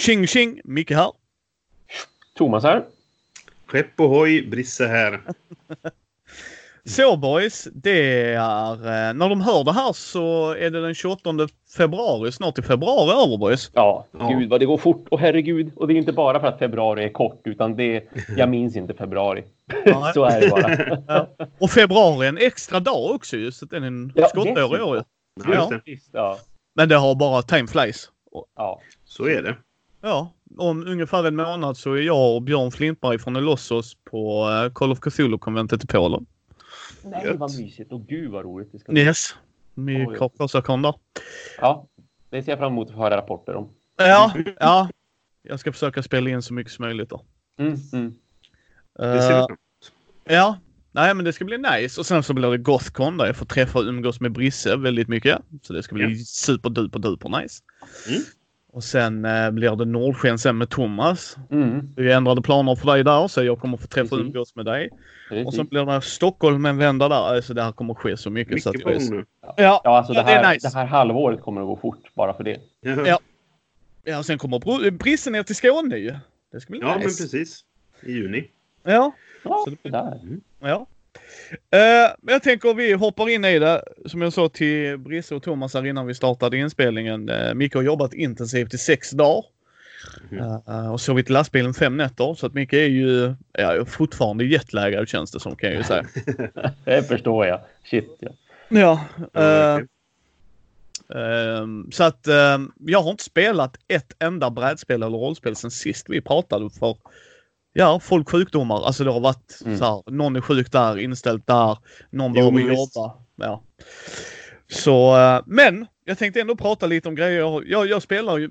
Tjing tjing! Micke här. Thomas här. Skepp ohoj, Brisse här. Så boys, det är... eh, När de hör det här så är det den 28 februari. Snart i februari över boys. Ja, gud vad det går fort. Och herregud, och det är inte bara för att februari är kort, utan det, jag minns inte februari. Så är det bara. Ja. Och februari är en extra dag också ju. Så den är en Ja, skottår i år ju. Det. Ja. Men det har bara time flies. ja. Så är det. Ja, om ungefär en månad så är jag och Björn Flintberg från Elossos på eh, Call of Cthulhu-konventet i Polen. Nej, Gött. vad mysigt. Och gud vad roligt det ska bli. Yes. Med Oj. Karlsakon där. Ja, det ser jag fram emot att få höra rapporter om. Ja, ja. Jag ska försöka spela in så mycket som möjligt då. Mm, mm. Det ser vi Eh, fram Ja, nej men det ska bli nice. Och sen så blir det Gothcon där jag får träffa och umgås med Brisse väldigt mycket. Så det ska bli Ja. superduper duper nice. Mm. Och sen eh, blir det Nordsken sen med Thomas. Mm, Vi ändrade planer för dig där så jag kommer få träffa och Precis. umgås med dig. Och precis. sen blir det Stockholm en vända där. Alltså det här kommer ske så mycket. så att Mycket jag nu. Ja, Ja, alltså ja, det, här, det är nice. det här halvåret kommer att gå fort bara för det. Ja, Ja. Ja, och sen kommer Br- ner till Skåne ju. Det ska bli ja men nice. precis. I juni. Ja, Ja, Så det- det där. ja. Eh, men jag tänker vi hoppar in i det. Som jag sa till Brisse och Thomas här innan vi startade inspelningen. Uh, Micke har jobbat intensivt i sex dagar. Mhm. Eh, och sovit i lastbilen fem nätter. Så att Micke är ju ja, fortfarande jetlaggad känns det som kan jag ju säga. Det förstår jag. Shit, ja. ja. Eh. Ehm, så att ehm, jag har inte spelat ett enda brädspel eller rollspel sen sist vi pratade för Ja, folk sjukdomar. Alltså det har varit Mm. så här, någon är sjuk där, inställt där, någon behöver jobba. Ja. Så, eh, men jag tänkte ändå prata lite om grejer. Jag, jag, jag spelar ju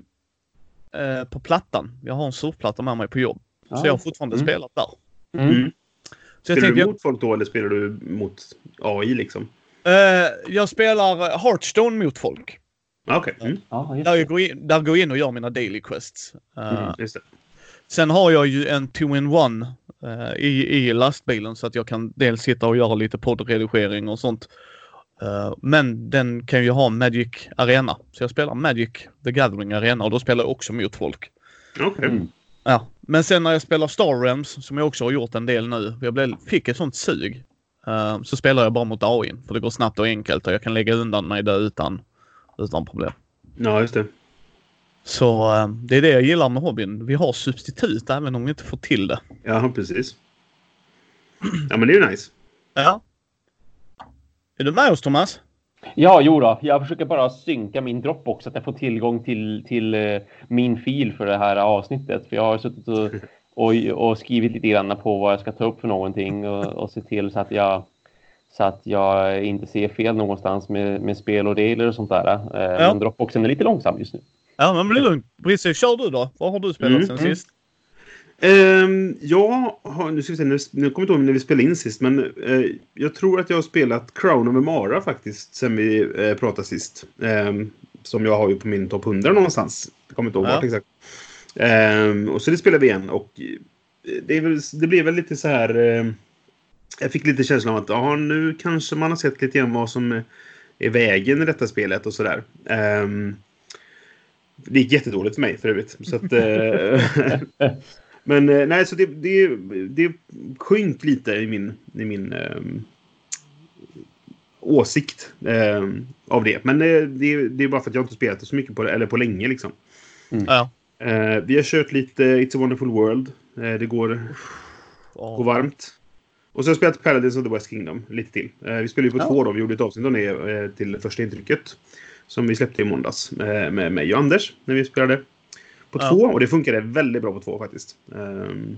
eh, på plattan. Jag har en surfplatta med mig på jobb. Så jag har fortfarande Mm. spelat där. Mm. Mm. Så jag Spelar tänkte, du mot folk då eller spelar du mot AI liksom? jag, eh, jag spelar Hearthstone mot folk. Ah, Okej. Mm. Ja, just Där jag, går in, där går jag in och gör mina daily quests. Eh, Mm. Just det. Sen har jag ju en two-in-one eh, i, i lastbilen så att jag kan dels sitta och göra lite poddredigering och sånt. Eh, men den kan ju ha Magic Arena. Så jag spelar Magic The Gathering Arena och då spelar jag också mot folk. Okej. Mm. Ja. Men sen när jag spelar Star Realms, som jag också har gjort en del nu, jag blev, fick ett sånt sug. eh, så spelar jag bara mot AI för det går snabbt och enkelt och jag kan lägga undan mig där utan, utan problem. Ja, just det. Så eh, det är det jag gillar med hobbyn. Vi har substitut även om vi inte får till det. Ja, precis. Ja, men det är ju nice. Ja. Är du med oss Thomas? Ja, jo då. Jag försöker bara synka min Dropbox så att jag får tillgång till, till eh, min fil för det här avsnittet. För jag har suttit och, och, och skrivit lite grann på vad jag ska ta upp för någonting och, och se till så att jag så att jag inte ser fel någonstans med, med spel och regler och sånt där. Eh, Ja. Men Dropboxen är lite långsam just nu. Ja, men bli lugn. Brisse, kör du då. Vad har du spelat Mm, sen sist? Um, jag har, nu ska vi se, nu, nu kommer jag inte ihåg när vi spelade in sist, men eh, jag tror att jag har spelat Crown of Mara faktiskt, sen vi uh, pratade sist. Ehm, som jag har ju på min topp 100 någonstans. Jag kommer inte ihåg Ja. vart exakt. Ehm, och så det spelade vi igen och eh, det, är väl, det blev väl lite så här... eh, jag fick lite känslan av att ja, nu kanske man har sett lite grann vad som är vägen i detta spelet och sådär. Um, det gick jättedåligt för mig för övrigt. Så att, eh, men eh, nej, så det, det, det sjönk lite i min, i min ehm, åsikt ehm, av det. Men det, det är bara för att jag inte spelat det så mycket på, eller på länge liksom. Ja. Eh, vi har kört lite It's a wonderful world. Eh, det går, går Ja. varmt. Och så har jag spelat Paladins of the West Kingdom lite till. Eh, vi spelade ju på Ja. två då. Vi gjorde ett avsnitt om det till första intrycket. Som vi släppte i måndags eh, med mig och Anders när vi spelade på Ja. två. Och det funkade väldigt bra på två faktiskt. Ehm,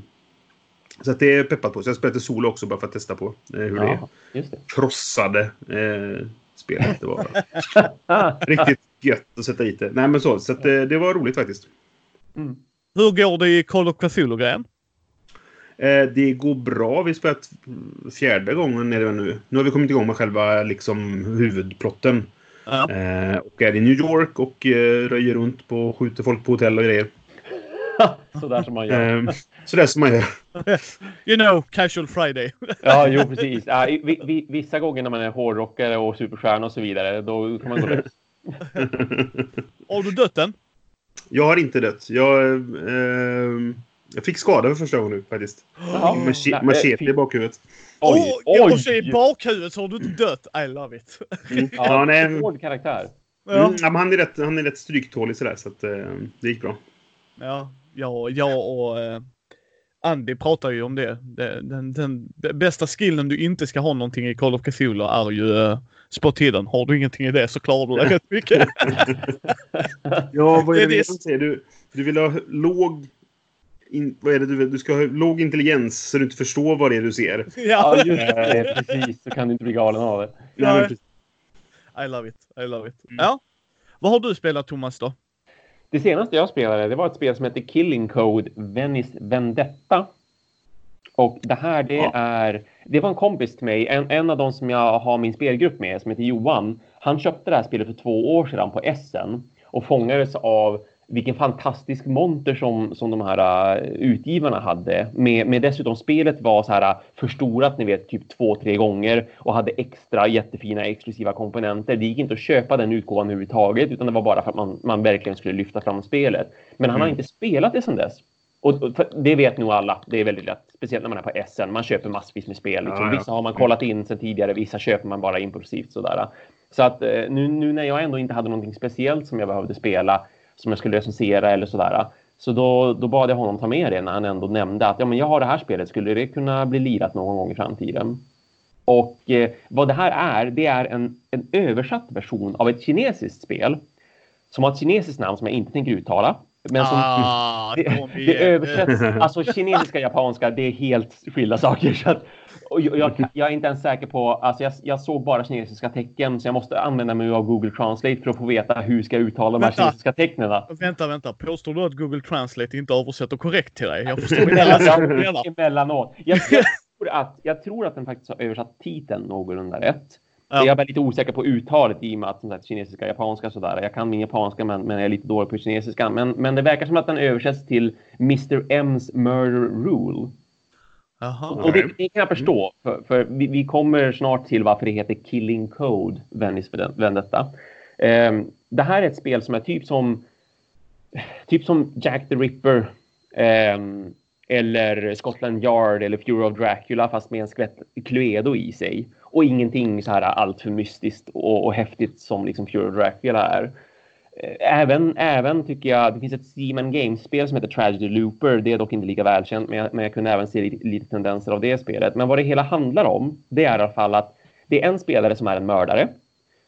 så att det är peppat på. Så jag spelade solo också bara för att testa på eh, hur det Ja, just det. krossade eh, spelet. Det var riktigt gött att sätta i det. Nej men så. Så att, eh, det var roligt faktiskt. mm. Hur går det i Call of Cthulhu-grejen? Eh, det går bra. Vi har spelat fjärde gången är det nu. Nu har vi kommit igång med själva liksom, huvudplotten. Ja. Eh, och är i New York och eh, röjer runt på och skjuter folk på hotell och grejer. Så där som man gör. Eh, så det är som man gör. You know, casual friday. Ja, jo precis. Ja, vi, vi, vissa gånger när man är hårdrockare och superstjärna och så vidare, då kan man gå lös. Har du dött än? Jag har inte dött. Jag, eh, jag fick skada för första gången nu faktiskt. Machete eh, i bakhuvudet. Oj, oj! Och så i bakhuvudet så har du inte dött. I love it. Mm. Ja, Ja, nej, Hård karaktär. Ja, mm, men han är rätt, han är rätt stryktålig sådär så att, eh, det gick bra. ja, ja jag och eh, Andy pratar ju om det. den, den, b- bästa skillen du inte ska ha någonting i Call of Cthulhu är ju uh, spot hidden. Har du ingenting i det så klarar du dig rätt mycket. Ja, vad är Det det, är det det- som säger? Du, du vill ha låg... In, vad är det du vill? Du ska ha låg intelligens så du inte förstår vad det är du ser. ja, Ja, just det. Precis. Så kan du inte bli galen av det. Precis. I love it. I love it. Mm. Ja. Vad har du spelat Thomas då? Det senaste jag spelade det var ett spel som heter Killing Code Venice Vendetta. Och det här det Ja. är... Det var en kompis till mig, en, en av de som jag har min spelgrupp med, som heter Johan. Han köpte det här spelet för två år sedan på Essen och fångades av vilken fantastisk monter som, som de här uh, utgivarna hade. Med, med dessutom spelet var så här uh, förstorat, ni vet, typ två, tre gånger och hade extra jättefina exklusiva komponenter. Det gick inte att köpa den utgåvan överhuvudtaget utan det var bara för att man, man verkligen skulle lyfta fram spelet. Men han har Mm. inte spelat det sedan dess. Och och det vet nog alla. Det är väldigt lätt. Speciellt när man är på SN. Man köper massvis med spel. Liksom. Ja, ja. Vissa har man kollat in sedan tidigare. Vissa köper man bara impulsivt sådär. Så att eh, nu, nu när jag ändå inte hade någonting speciellt som jag behövde spela. Som jag skulle recensera eller sådär. Så då, då bad jag honom ta med det när han ändå nämnde att ja, men jag har det här spelet. Skulle det kunna bli lirat någon gång i framtiden? Och eh, vad det här är, det är en, en översatt version av ett kinesiskt spel. Som har ett kinesiskt namn som jag inte tänker uttala. Men som, ah, det, det översätts, alltså kinesiska och japanska, det är helt skilda saker. Så att, och jag, jag, jag är inte ens säker på, alltså jag, jag såg bara kinesiska tecken så jag måste använda mig av Google Translate för att få veta hur ska jag uttala de här Vänta. kinesiska tecknen. Vänta, vänta. Påstår du att Google Translate inte översätter korrekt till dig? Jag förstår inte. Emellanåt. Jag, jag, tror att, jag tror att den faktiskt har översatt titeln någorlunda rätt. Ja. Jag är lite osäker på uttalet i och med att som sagt, kinesiska japanska och sådär. Jag kan min japanska men, men jag är lite dålig på kinesiska. Men, men det verkar som att den översätts till Mr. M's Murder Rule. Jaha. Och det, det kan jag förstå, för, för vi, vi kommer snart till varför det heter Killing Code, Venice Vendetta. Um, det här är ett spel som är typ som, typ som Jack the Ripper ehm, eller Scotland Yard eller Fury of Dracula fast med en skelett Cluedo i sig. Och ingenting så här alltför mystiskt och, och häftigt som liksom Pure of Dracula är. Eh, även, även tycker jag, det finns ett Steam Games-spel som heter Tragedy Looper. Det är dock inte lika välkänt, men jag, men jag kunde även se lite, lite tendenser av det spelet. Men vad det hela handlar om, det är i alla fall att det är en spelare som är en mördare.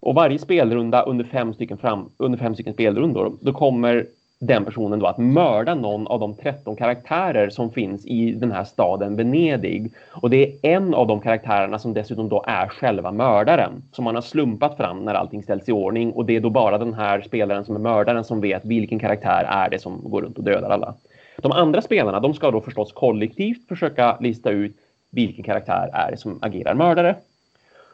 Och varje spelrunda under fem stycken, fram, under fem stycken spelrundor, då kommer den personen då att mörda någon av de 13 karaktärer som finns i den här staden Venedig. Och det är en av de karaktärerna som dessutom då är själva mördaren. Som man har slumpat fram när allting ställs i ordning. Och det är då bara den här spelaren som är mördaren som vet vilken karaktär är det som går runt och dödar alla. De andra spelarna, de ska då förstås kollektivt försöka lista ut vilken karaktär är det som agerar mördare.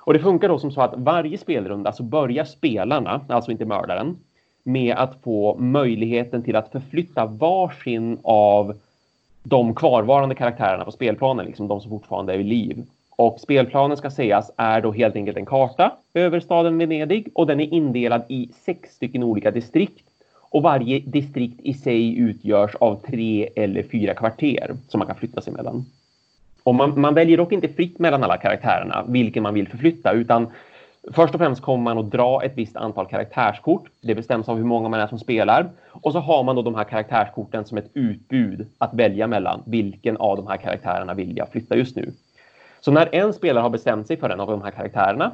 Och det funkar då som så att varje spelrunda så börjar spelarna, alltså inte mördaren, med att få möjligheten till att förflytta varsin av de kvarvarande karaktärerna på spelplanen, liksom de som fortfarande är vid liv. Och spelplanen ska sägas är då helt enkelt en karta över staden Venedig och den är indelad i sex stycken olika distrikt. Och varje distrikt i sig utgörs av tre eller fyra kvarter som man kan flytta sig mellan. Och man, man väljer dock inte fritt mellan alla karaktärerna vilken man vill förflytta utan Först och främst kommer man att dra ett visst antal karaktärskort. Det bestäms av hur många man är som spelar. Och så har man då de här karaktärskorten som ett utbud att välja mellan. Vilken av de här karaktärerna vill jag flytta just nu? Så när en spelare har bestämt sig för en av de här karaktärerna,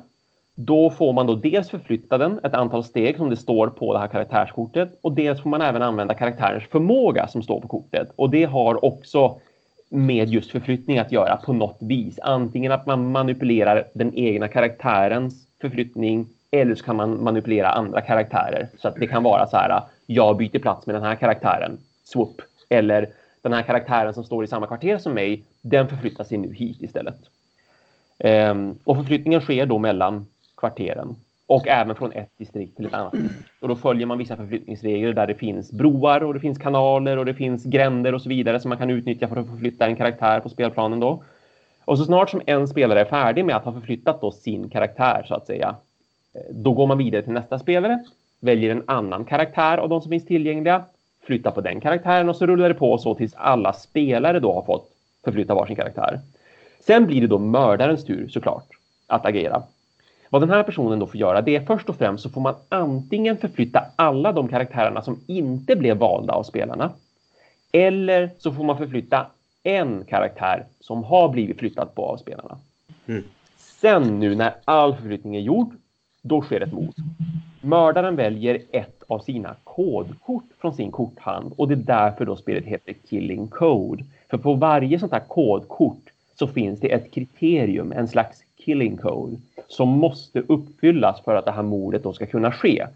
då får man då dels förflytta den ett antal steg som det står på det här karaktärskortet och dels får man även använda karaktärens förmåga som står på kortet. Och det har också med just förflyttning att göra på något vis. Antingen att man manipulerar den egna karaktärens förflyttning eller så kan man manipulera andra karaktärer. Så att det kan vara så här, äh, jag byter plats med den här karaktären, swoop. Eller den här karaktären som står i samma kvarter som mig, den förflyttar sig nu hit istället. Ehm, och förflyttningen sker då mellan kvarteren och även från ett distrikt till ett annat. Och då följer man vissa förflyttningsregler där det finns broar och det finns kanaler och det finns gränder och så vidare som man kan utnyttja för att förflytta en karaktär på spelplanen då. Och så snart som en spelare är färdig med att ha förflyttat då sin karaktär så att säga, eh, då går man vidare till nästa spelare, väljer en annan karaktär av de som finns tillgängliga flyttar på den karaktären och så rullar det på så tills alla spelare då har fått förflytta varsin karaktär. Sen blir det då mördarens tur såklart att agera. Vad den här personen då får göra det är först och främst så får man antingen förflytta alla de karaktärerna som inte blev valda av spelarna. Eller så får man förflytta en karaktär som har blivit flyttad på av spelarna. Mm. Sen nu när all förflyttning är gjord, då sker ett mord. Mördaren väljer ett av sina kodkort från sin korthand och det är därför då spelet heter Killing Code. För på varje sånt här kodkort så finns det ett kriterium, en slags killing code, som måste uppfyllas för att det här mordet då ska kunna ske.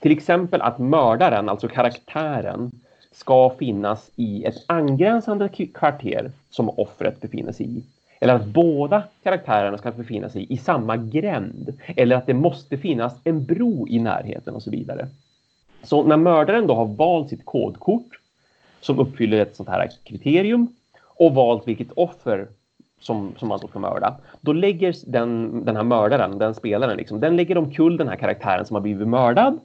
Till exempel att mördaren, alltså karaktären, ska finnas i ett angränsande kvarter som offret befinner sig i. Eller att båda karaktärerna ska befinna sig i samma gränd. Eller att det måste finnas en bro i närheten och så vidare. Så när mördaren då har valt sitt kodkort som uppfyller ett sånt här kriterium och valt vilket offer som, som man då ska mörda. Då lägger den, den här mördaren, den spelaren, liksom, den lägger omkull den här karaktären som har blivit mördad.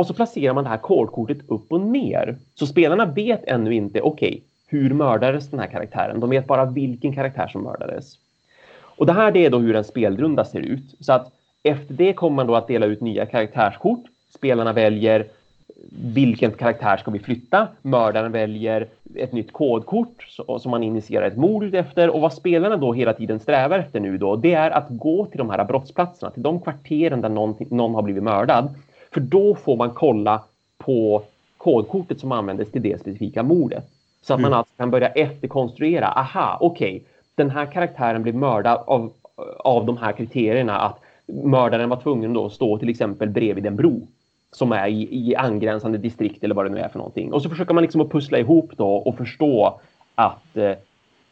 Och så placerar man det här kodkortet upp och ner. Så spelarna vet ännu inte, okej, okay, hur mördades den här karaktären? De vet bara vilken karaktär som mördades. Och det här det är då hur en spelrunda ser ut. Så att efter det kommer man då att dela ut nya karaktärskort. Spelarna väljer vilken karaktär ska vi flytta? Mördaren väljer ett nytt kodkort som man initierar ett mord efter och vad spelarna då hela tiden strävar efter nu då, det är att gå till de här brottsplatserna, till de kvarteren där någon, någon har blivit mördad. För då får man kolla på kodkortet som användes till det specifika mordet. Så att mm. man alltså kan börja efterkonstruera, aha, okej, okay, den här karaktären blev mördad av, av de här kriterierna att mördaren var tvungen då att stå till exempel bredvid en bro som är i, i angränsande distrikt eller vad det nu är för någonting. Och så försöker man liksom att pussla ihop då och förstå att, eh,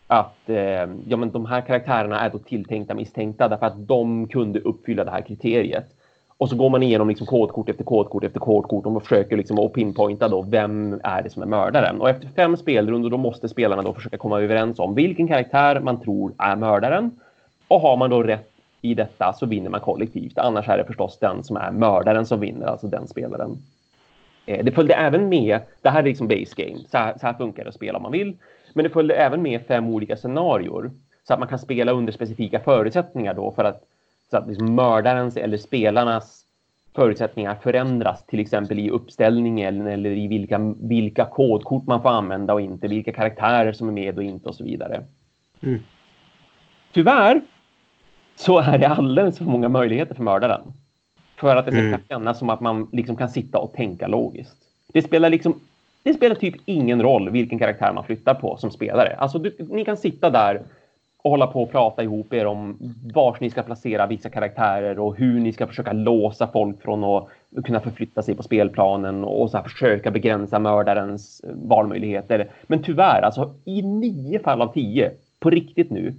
att eh, ja, men de här karaktärerna är då tilltänkta misstänkta därför att de kunde uppfylla det här kriteriet. Och så går man igenom liksom kodkort efter kodkort efter kodkort och man försöker liksom att pinpointa då vem är det som är mördaren. Och efter fem spelrundor då måste spelarna då försöka komma överens om vilken karaktär man tror är mördaren. Och har man då rätt i detta så vinner man kollektivt. Annars är det förstås den som är mördaren som vinner, alltså den spelaren. Eh, det följde även med, det här är liksom base game, så här, så här funkar det att spela om man vill. Men det följde även med fem olika scenarier Så att man kan spela under specifika förutsättningar då för att, så att liksom mördarens eller spelarnas förutsättningar förändras, till exempel i uppställningen eller i vilka, vilka kodkort man får använda och inte, vilka karaktärer som är med och inte och så vidare. Mm. Tyvärr så är det alldeles för många möjligheter för mördaren. För att det ska mm. kännas som att man liksom kan sitta och tänka logiskt. Det spelar liksom det spelar typ ingen roll vilken karaktär man flyttar på som spelare. Alltså, du, ni kan sitta där och hålla på och prata ihop er om var ni ska placera vissa karaktärer och hur ni ska försöka låsa folk från att kunna förflytta sig på spelplanen och så försöka begränsa mördarens valmöjligheter. Men tyvärr, alltså i nio fall av tio, på riktigt nu,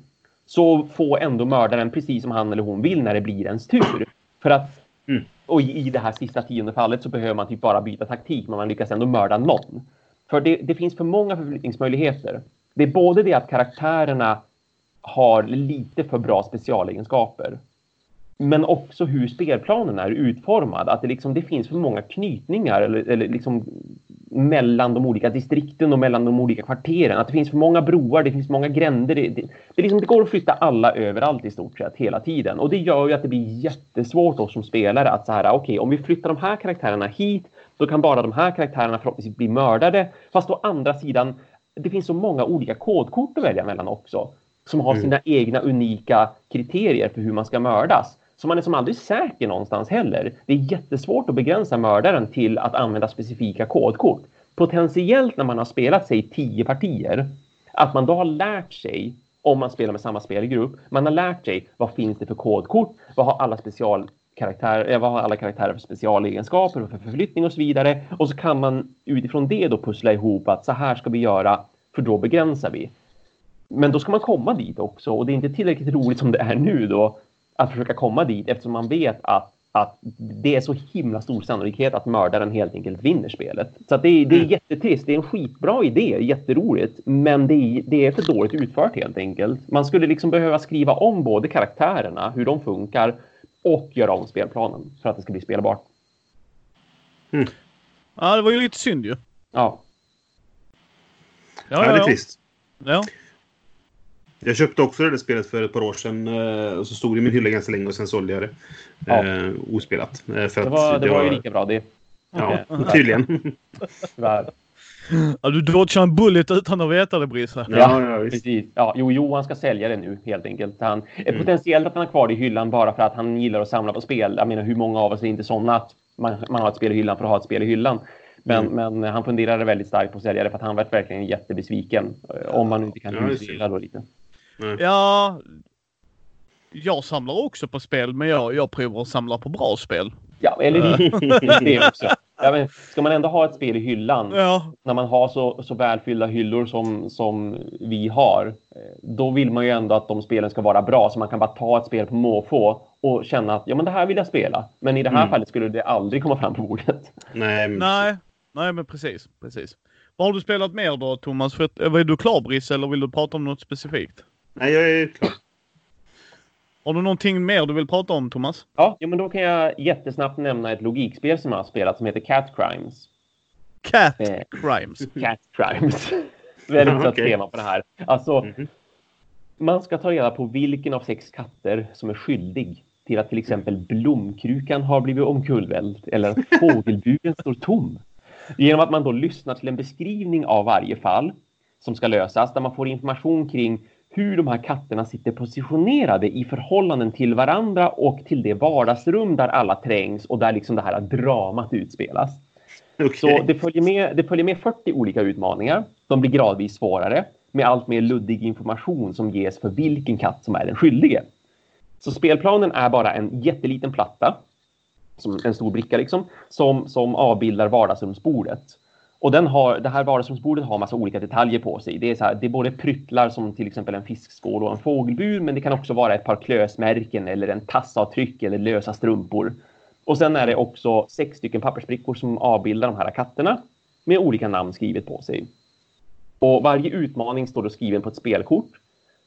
så får ändå mördaren precis som han eller hon vill när det blir ens tur. För att mm. och i, i det här sista tionde fallet så behöver man typ bara byta taktik men man lyckas ändå mörda någon. För det, det finns för många förflyttningsmöjligheter. Det är både det att karaktärerna har lite för bra specialegenskaper men också hur spelplanen är utformad. Att det, liksom, det finns för många knytningar eller, eller liksom mellan de olika distrikten och mellan de olika kvarteren. Att det finns för många broar, det finns många gränder. Det, det, det, liksom, det går att flytta alla överallt i stort sett hela tiden. Och det gör ju att det blir jättesvårt oss som spelare att så här, okej, okay, om vi flyttar de här karaktärerna hit, då kan bara de här karaktärerna förhoppningsvis bli mördade. Fast å andra sidan, det finns så många olika kodkort att välja mellan också. Som har mm. sina egna unika kriterier för hur man ska mördas. Så man är som aldrig säker någonstans heller. Det är jättesvårt att begränsa mördaren till att använda specifika kodkort. Potentiellt när man har spelat sig tio partier, att man då har lärt sig om man spelar med samma spelgrupp. Man har lärt sig vad finns det för kodkort? Vad har alla specialkaraktärer? Eh, vad har alla karaktärer för specialegenskaper och för förflyttning och så vidare? Och så kan man utifrån det då pussla ihop att så här ska vi göra för då begränsar vi. Men då ska man komma dit också och det är inte tillräckligt roligt som det är nu då att försöka komma dit eftersom man vet att, att det är så himla stor sannolikhet att mördaren helt enkelt vinner spelet. Så det, är, det är mm. jättetrist. Det är en skitbra idé, jätteroligt, men det är, det är för dåligt utfört helt enkelt. Man skulle liksom behöva skriva om både karaktärerna, hur de funkar och göra om spelplanen för att det ska bli spelbart. Mm. Ja, det var ju lite synd ju. Ja. Ja, det är trist. Ja. Jag köpte också det där spelet för ett par år sedan. eh, Och så stod det i min hylla ganska länge och sen sålde jag det. Ja. Eh, ospelat. Eh, För Det att var, det var ju lika bra det. Ja, Eh, tydligen. ja du dodgar en bullet utan att veta det, Brisse. Ja, ja, visst. Precis. Ja, jo, Johan ska sälja det nu helt enkelt. Han, Mm. Potentiellt att han har kvar det i hyllan bara för att han gillar att samla på spel. Jag menar, hur många av oss är inte sådana att man, man har ett spel i hyllan för att ha ett spel i hyllan. Men, Mm. men han funderade väldigt starkt på att sälja det för att han var verkligen jättebesviken. eh, Om man inte kan Ja, det. husvila då lite. Ja, jag samlar också på spel, men jag, jag provar att samla på bra spel. Ja, eller det, det också. Ja, men ska man ändå ha ett spel i hyllan Ja, när man har så, så välfyllda hyllor som, som vi har, eh, då vill man ju ändå att de spelen ska vara bra så man kan bara ta ett spel på måfå och känna att ja, men det här vill jag spela. Men i det här Mm. fallet skulle det aldrig komma fram på bordet. Nej, men- nej, nej men precis, precis. Vad har du spelat mer då Thomas? För, är du klar Brisse eller vill du prata om något specifikt? Nej, jag är klar. Har du någonting mer du vill prata om Thomas? Ja, ja, men då kan jag jättesnabbt nämna ett logikspel som jag har spelat som heter Cat Crimes. Cat Eh. Crimes. Cat Crimes. Väldigt satt okej. tema på det här. Alltså, Mhm. man ska ta reda på vilken av sex katter som är skyldig till att till exempel blomkrukan har blivit omkullvält eller att fågelburen står tom. Genom att man då lyssnar till en beskrivning av varje fall som ska lösas där man får information kring hur de här katterna sitter positionerade i förhållanden till varandra och till det vardagsrum där alla trängs och där liksom det här dramat utspelas. Okej. Så det följer, med, det följer med 40 olika utmaningar. De blir gradvis svårare med allt mer luddig information som ges för vilken katt som är den skyldige. Så spelplanen är bara en jätteliten platta, som en stor bricka liksom, som, som avbildar vardagsrumsbordet. Och den har, det här vardagsrumsbordet har massa olika detaljer på sig. Det är, så här, det är både pryttlar som till exempel en fiskskål och en fågelbur, men det kan också vara ett par klösmärken eller en tassavtryck eller lösa strumpor. Och sen är det också sex stycken pappersbrickor som avbildar de här katterna med olika namn skrivet på sig. Och varje utmaning står då skriven på ett spelkort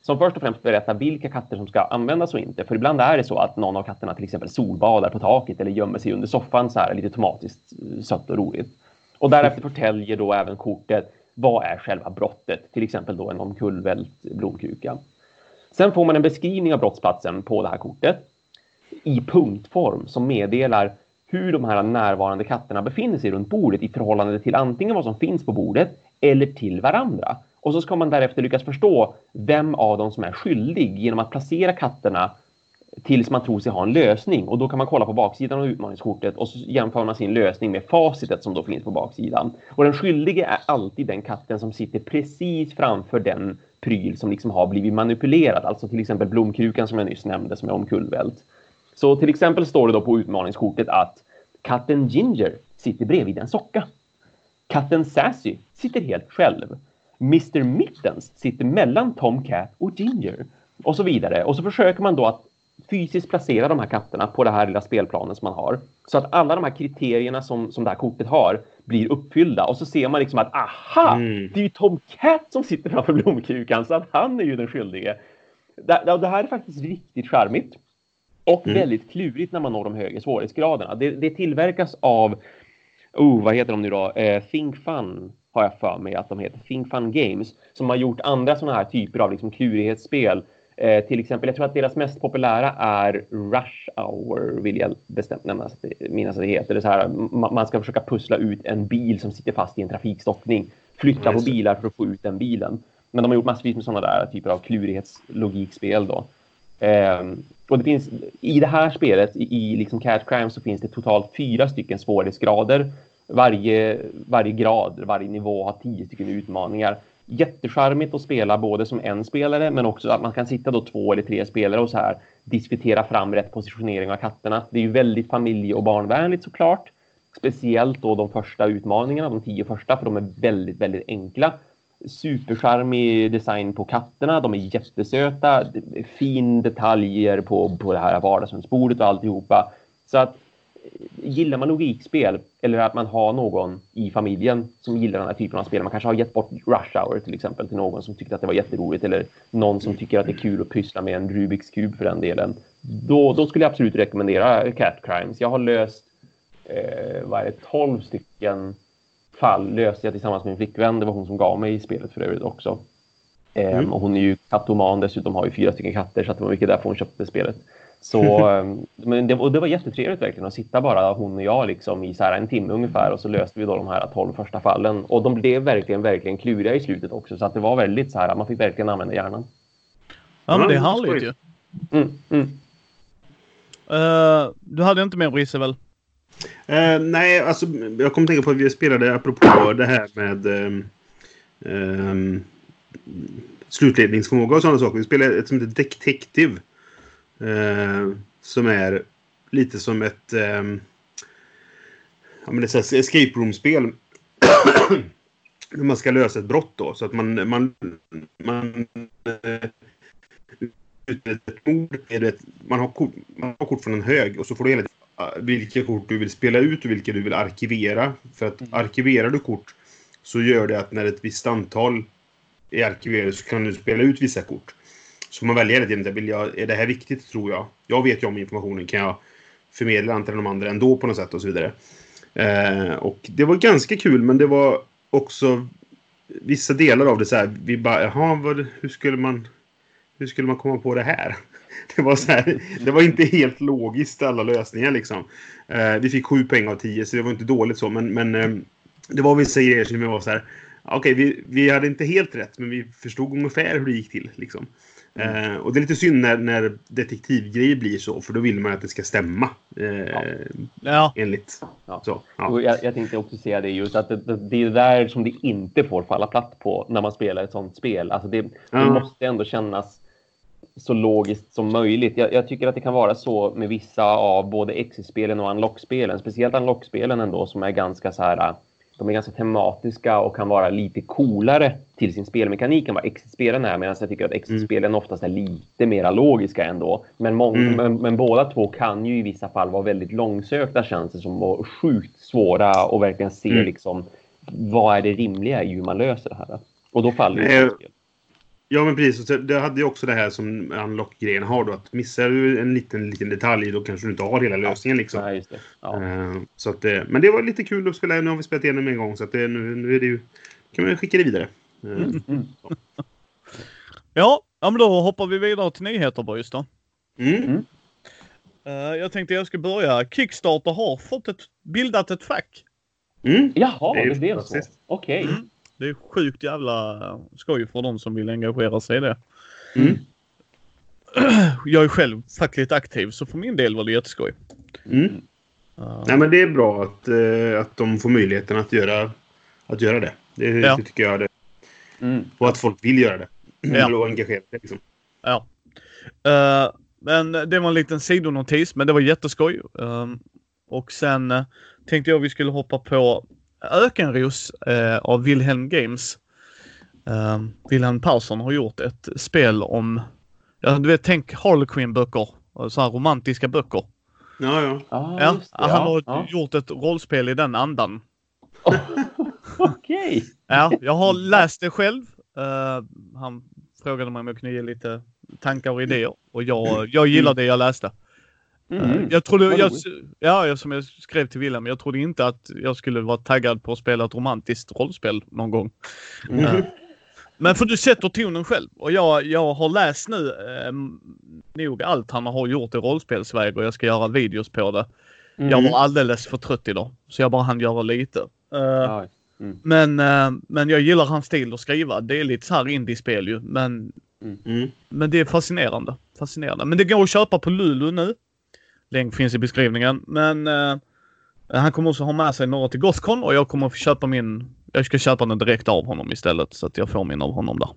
som först och främst berättar vilka katter som ska användas och inte. För ibland är det så att någon av katterna till exempel solbadar på taket eller gömmer sig under soffan så här lite tomatiskt eh, sött och roligt. Och därefter förtäljer då även kortet vad är själva brottet, till exempel då en omkullvält blomkruka. Sen får man en beskrivning av brottsplatsen på det här kortet i punktform som meddelar hur de här närvarande katterna befinner sig runt bordet i förhållande till antingen vad som finns på bordet eller till varandra. Och så ska man därefter lyckas förstå vem av dem som är skyldig genom att placera katterna tills man tror sig ha en lösning. Och då kan man kolla på baksidan av utmaningskortet och så jämför man sin lösning med facitet som då finns på baksidan. Och den skyldige är alltid den katten som sitter precis framför den pryl som liksom har blivit manipulerad. Alltså till exempel blomkrukan som jag nyss nämnde som är omkullvält. Så till exempel står det då på utmaningskortet att katten Ginger sitter bredvid en socka. Katten Sassy sitter helt själv. Mr Mittens sitter mellan Tom Cat och Ginger. Och så vidare. Och så försöker man då att fysiskt placera de här katterna på det här lilla spelplanen som man har. Så att alla de här kriterierna som, som det här kortet har blir uppfyllda. Och så ser man liksom att aha! Mm. Det är ju Tom Cat som sitter framför blomkrukan så att han är ju den skyldige. Det, det här är faktiskt riktigt charmigt. Och Mm. väldigt klurigt när man når de högre svårighetsgraderna. Det, det tillverkas av, oh, vad heter de nu då? Eh, Think Fun har jag för mig att de heter. Think Fun Games. Som har gjort andra sådana här typer av liksom, klurighetsspel. Eh, till exempel, jag tror att deras mest populära är Rush Hour, vill jag bestämt minnas att det heter. Det är så här, ma- man ska försöka pussla ut en bil som sitter fast i en trafikstockning. Flytta på bilar för att få ut den bilen. Men de har gjort massvis med sådana där typer av klurighetslogikspel då. Ehm, och det finns, I det här spelet, i, i liksom Cat Crime, så finns det totalt fyra stycken svårighetsgrader. Varje, varje grad, varje nivå har tio stycken utmaningar. Jättecharmigt att spela både som en spelare men också att man kan sitta då två eller tre spelare och så här diskutera fram rätt positionering av katterna. Det är ju väldigt familje och barnvänligt såklart. Speciellt då de första utmaningarna, de tio första, för de är väldigt, väldigt enkla supercharmig design på katterna. De är jättesöta. Fin detaljer på, på det här vardagsrumsbordet och alltihopa. Så att gillar man logikspel eller att man har någon i familjen som gillar den här typen av spel. Man kanske har gett bort Rush Hour till exempel till någon som tyckte att det var jätteroligt eller någon som tycker att det är kul att pyssla med en Rubiks kub för den delen. Då, då skulle jag absolut rekommendera Cat Crimes. Jag har löst eh, vad är det, 12 stycken fall löste jag tillsammans med min flickvän. Det var hon som gav mig spelet för övrigt också. Ehm, Mm. och hon är ju kattoman dessutom, har ju fyra stycken katter, så att det var mycket därför hon köpte spelet. Så, ehm, men det, och det var jättetrevligt verkligen att sitta bara hon och jag liksom i så här en timme ungefär och så löste vi då de här 12 första fallen. Och de blev verkligen, verkligen kluriga i slutet också. Så att det var väldigt så här, man fick verkligen använda hjärnan. Ja, men det är Ja, härligt ju. Mm, mm. Eh, du hade inte mer Brisse väl? Eh, nej, alltså jag kommer tänka på att vi spelade apropå det här med ehm, ehm, slutledningsförmåga och sådana saker. Vi spelade ett som heter Detective. Eh, som är lite som ett ehm, ja, men det är escape room-spel. När man ska lösa ett brott då. Så att man... man, man eh, ett mord. Är det ett- Man har, kort, man har kort från en hög och så får du hela tiden vilka kort du vill spela ut och vilka du vill arkivera. För att arkiverar du kort så gör det att när ett visst antal är arkiverade så kan du spela ut vissa kort. Så man väljer hela tiden, vill jag, är det här viktigt tror jag? Jag vet ju om informationen, kan jag förmedla den till de andra ändå på något sätt och så vidare. Eh, och det var ganska kul men det var också vissa delar av det så här, vi bara, jaha, vad, hur skulle man hur skulle man komma på det här? Det var, så här, det var inte helt logiskt alla lösningar liksom. Eh, vi fick sju poäng av tio så det var inte dåligt så. Men, men eh, det var vissa grejer som vi var så här. Okej, vi, vi hade inte helt rätt men vi förstod ungefär hur det gick till. Liksom. Eh, och det är lite synd när, när detektivgrejer blir så. För då vill man att det ska stämma. Eh, Ja. Enligt. Ja. Så, ja. Och jag, jag tänkte också säga det just att det, det, det är där som det inte får falla platt på när man spelar ett sånt spel. Alltså det, det Ja. måste ändå kännas så logiskt som möjligt. Jag, jag tycker att det kan vara så med vissa av både Exit-spelen och Unlock-spelen. Speciellt Unlock-spelen ändå som är ganska så här. De är ganska tematiska och kan vara lite coolare till sin spelmekanik än vad Exit-spelen är. Medan jag tycker att Exit-spelen oftast är lite mera logiska ändå. Men, mång- Mm. men, men båda två kan ju i vissa fall vara väldigt långsökta känns det som. Och sjukt svåra och verkligen se Mm. liksom vad är det rimliga i hur man löser det här. Och då faller ju. Ja, men precis. Det hade ju också det här som Unlock-grejen har då. Att missar du en liten, liten detalj då kanske du inte har hela lösningen liksom. Nej, just det. Ja. Eh, Så att, eh, men det var lite kul att spela. Nu har vi spelat igenom en gång så att det, nu, nu är det ju, kan man skicka det vidare. Eh, Mm. Ja, ja, men då hoppar vi vidare till nyheter boys då. Mm. Mm. Jag tänkte jag ska börja. Kickstarter har fått ett, bildat ett fack. Mm. Jaha, Det blev så. Okej. Mm. Det är sjukt jävla skoj för de som vill engagera sig i det. Mm. Jag är själv fackligt aktiv så för min del var det jätteskoj. Mm. Uh, Nej, men det är bra att, eh, att de får möjligheten att göra, att göra det. Det, Ja. det tycker jag. Det. Mm. Och att folk vill göra det. Ja. Och engagera sig. Liksom. Ja. Eh, men det var en liten sidonotis, men det var jätteskoj. Um, och sen eh, tänkte jag vi skulle hoppa på Ökenros uh, av Wilhelm Games. Um, Wilhelm Persson har gjort ett spel om, ja du vet tänk Harlequin-böcker. Så här romantiska böcker. Ja, ja. Ah, Ja, han ja. har ja. gjort ett rollspel i den andan. Okej. Ja, jag har läst det själv. Eh, han frågade mig om jag kunde ge lite tankar och idéer och jag, jag gillar det jag läste. Eh, Mm. Jag trodde, jag, ja, jag- som jag skrev till Wilhelm, jag trodde inte att jag skulle vara taggad på att spela ett romantiskt rollspel någon gång. Mm. Eh, Men för du sätter tonen själv och jag, jag har läst nu eh, nog allt han har gjort i rollspelsväg och jag ska göra videos på det. Jag Mm. var alldeles för trött idag så jag bara hann göra lite. Eh, Ja. men, eh, men jag gillar hans stil att skriva. Det är lite så här indiespel ju. Men, Mm. men det är fascinerande. fascinerande. Men det går att köpa på Lulu nu. Länk finns i beskrivningen. Men eh, han kommer också ha med sig några till Gothcon och jag kommer att köpa min. Jag ska köpa den direkt av honom istället så att jag får min av honom där.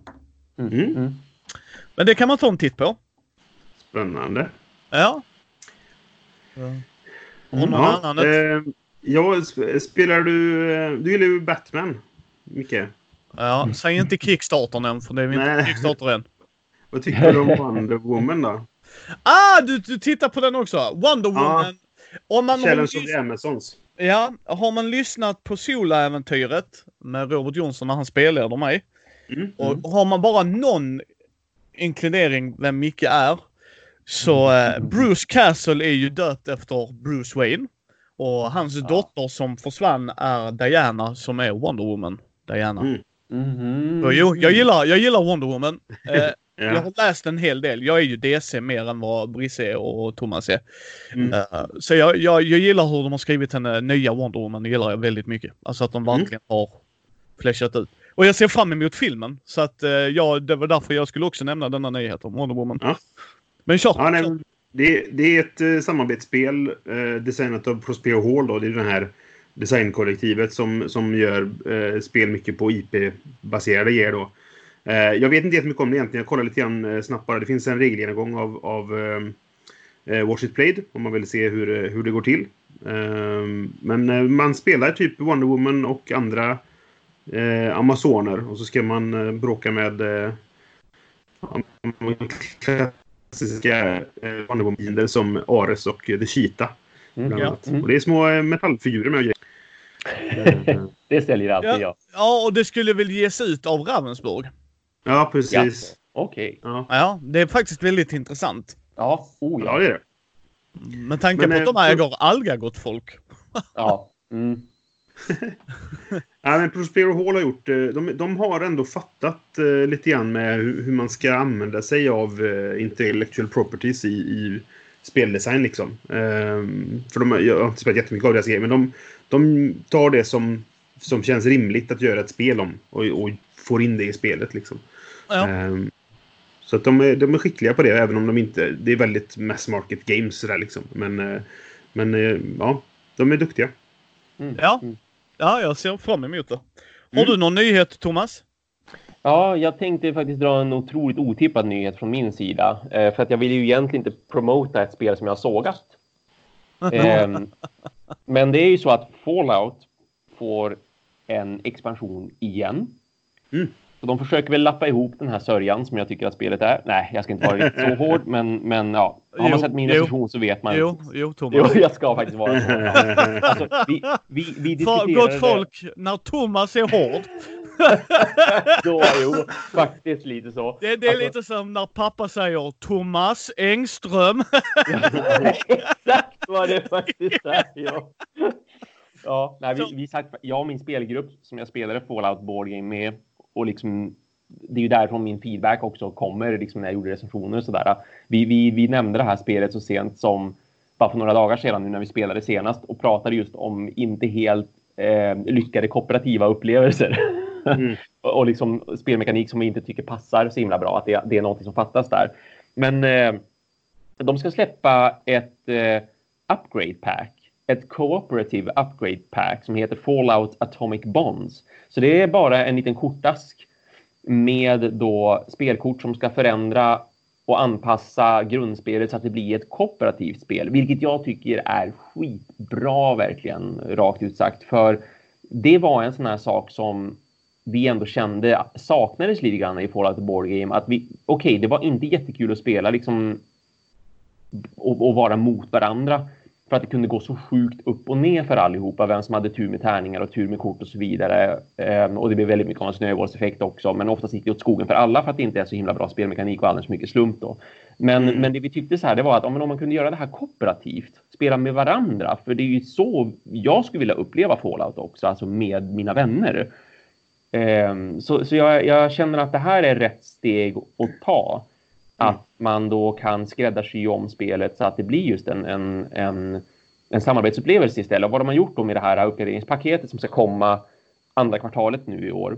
Mm. Mm. Mm. Men det kan man ta en titt på. Spännande. Ja. Och någon Ja, annan? eh, ja, sp- spelar du... eh, Du gillar ju Batman, Micke. Ja, säg inte Kickstarter än för det är inte Nej. Kickstarter än. Vad tycker du om Wonder Woman då? Ah, du, du tittar på den också! Wonder Ja. Woman. Om man har Challenge of lys- the Amazons. Ja, har man lyssnat på Solo-äventyret med Robert Jonsson när han spelleder mig Mm. och har man bara någon inkludering vem Micke är så eh, Bruce Castle är ju döpt efter Bruce Wayne Och hans Ja. dotter som försvann är Diana som är Wonder Woman. Diana. Mm. Mhm. Så jo, jag gillar, jag gillar Wonder Woman. Eh, Jag Ja. har läst en hel del. Jag är ju DC mer än vad Brisse och Thomas är. Mm. Eh, Så jag, jag, jag gillar hur de har skrivit henne nya Wonder Woman. Det gillar jag väldigt mycket. Alltså att de Mm. verkligen har flashat ut. Och jag ser fram emot filmen. Så att eh, ja, det var därför jag skulle också nämna denna nyhet om Wonder Woman. Ja. Men kör! Ja, nej, det, det är ett eh, samarbetsspel designat av Prospero Hall. Då. Det är det här designkollektivet som, som gör spel mycket på IP-baserade grejer. Då. Eh, jag vet inte jättemycket om det egentligen. Jag kollar lite grann eh, snabbt bara. Det finns en regelgenomgång av, av eh, Watch It Played om man vill se hur, hur det går till. Eh, men eh, man spelar typ Wonder Woman och andra eh, Amazoner och så ska man eh, bråka med eh, klassiska eh, Wonder Woman-fiender som Ares och The Cheetah. Mm, ja. Mm. Och det är små metallfigurer med. Det säljer alltid jag. Ja, och det skulle väl ges ut av Ravensburg. Ja, Ja. precis. Okej. Ja, Ja, det är faktiskt väldigt intressant. Ja. Oh, ja ja. det är det. Med tanke Men, på att de eh, äger Algagott folk. ja. Mm. Ja, men Prospero Hall har gjort... eh, De, de har ändå fattat eh, lite grann med hur, hur man ska använda sig av eh, intellectual properties i, i speldesign. Liksom. Ehm, för de, jag har inte spelat jättemycket av deras grejer, men de, de tar det som, som känns rimligt att göra ett spel om och, och får in det i spelet. Liksom. Ja. Ehm, så att de, är, de är skickliga på det, även om de inte... Det är väldigt mass market games sådär liksom. Men, eh, men eh, ja, de är duktiga. Mm. Ja. Mm. ja, jag ser fram emot det. Har Mm. du någon nyhet Thomas? Ja, jag tänkte faktiskt dra en otroligt otippad nyhet från min sida. Eh, för att jag vill ju egentligen inte promota ett spel som jag har sågat. Ehm, men det är ju så att Fallout får en expansion igen. Mm. Så de försöker väl lappa ihop den här sörjan som jag tycker att spelet är. Nej, jag ska inte vara riktigt så hård, men, men ja. Har man sett min recension så vet man. Jo, jo Thomas. Jo, jag ska faktiskt vara så. Ja. Alltså, vi, vi, vi diskuterade gott folk, när Thomas är hård. Då, jo, faktiskt lite så. Det, det är Alltså- lite som när pappa säger Thomas Engström. Exakt vad det faktiskt är. Ja. Ja, nej, vi, vi sagt, jag och min spelgrupp som jag spelade Fallout Board Game med och liksom det är ju därifrån min feedback också kommer liksom när jag gjorde recensioner och sådär. Vi, vi, vi nämnde det här spelet så sent som bara för några dagar sedan nu när vi spelade senast och pratade just om inte helt eh, lyckade kooperativa upplevelser. Mm. och liksom spelmekanik som vi inte tycker passar så himla bra. Att det, det är något som fattas där. Men eh, de ska släppa ett eh, upgrade pack. Ett cooperative upgrade pack som heter Fallout Atomic Bonds. Så det är bara en liten kortask med då spelkort som ska förändra och anpassa grundspelet så att det blir ett kooperativt spel, vilket jag tycker är skitbra verkligen, rakt ut sagt. För det var en sån här sak som vi ändå kände saknades lite grann i Fallout Board Game. Att vi, okej, det var inte jättekul att spela liksom och, och vara mot varandra. För att det kunde gå så sjukt upp och ner för allihopa. Vem som hade tur med tärningar och tur med kort och så vidare. Ehm, och det blev väldigt mycket av en snöbollseffekt också. Men oftast gick det åt skogen för alla för att det inte är så himla bra spelmekanik och alldeles mycket slump då. Men, Mm. men det vi tyckte så här, det var att om, om man kunde göra det här kooperativt, spela med varandra. För det är ju så jag skulle vilja uppleva Fallout också, alltså med mina vänner. Ehm, så så jag, jag känner att det här är rätt steg att ta. Mm. Att man då kan skräddarsy om spelet så att det blir just en, en, en, en samarbetsupplevelse istället. Och vad de har gjort då med det här uppgraderingspaketet som ska komma andra kvartalet nu i år.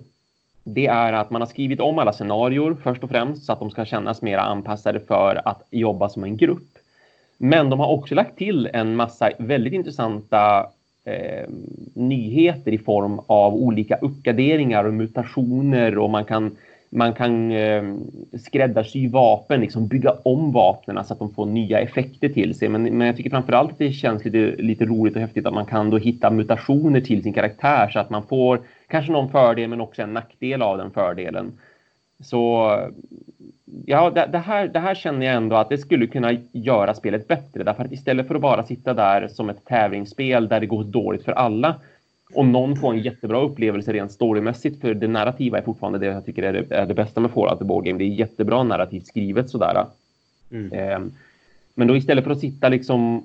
Det är att man har skrivit om alla scenarior först och främst så att de ska kännas mer anpassade för att jobba som en grupp. Men de har också lagt till en massa väldigt intressanta eh, nyheter i form av olika uppgraderingar och mutationer och man kan, man kan eh, skräddarsy vapen, liksom bygga om vapnen så att de får nya effekter till sig. Men, men jag tycker framförallt att det känns lite, lite roligt och häftigt att man kan då hitta mutationer till sin karaktär så att man får kanske någon fördel men också en nackdel av den fördelen. Så ja, det, det, här, det här känner jag ändå att det skulle kunna göra spelet bättre. Därför att istället för att bara sitta där som ett tävlingsspel där det går dåligt för alla och någon får en jättebra upplevelse rent storymässigt för det narrativa är fortfarande det jag tycker är det, är det bästa med Fallout the Board Game. Det är jättebra narrativt skrivet sådär. Mm. Ehm, men då istället för att sitta liksom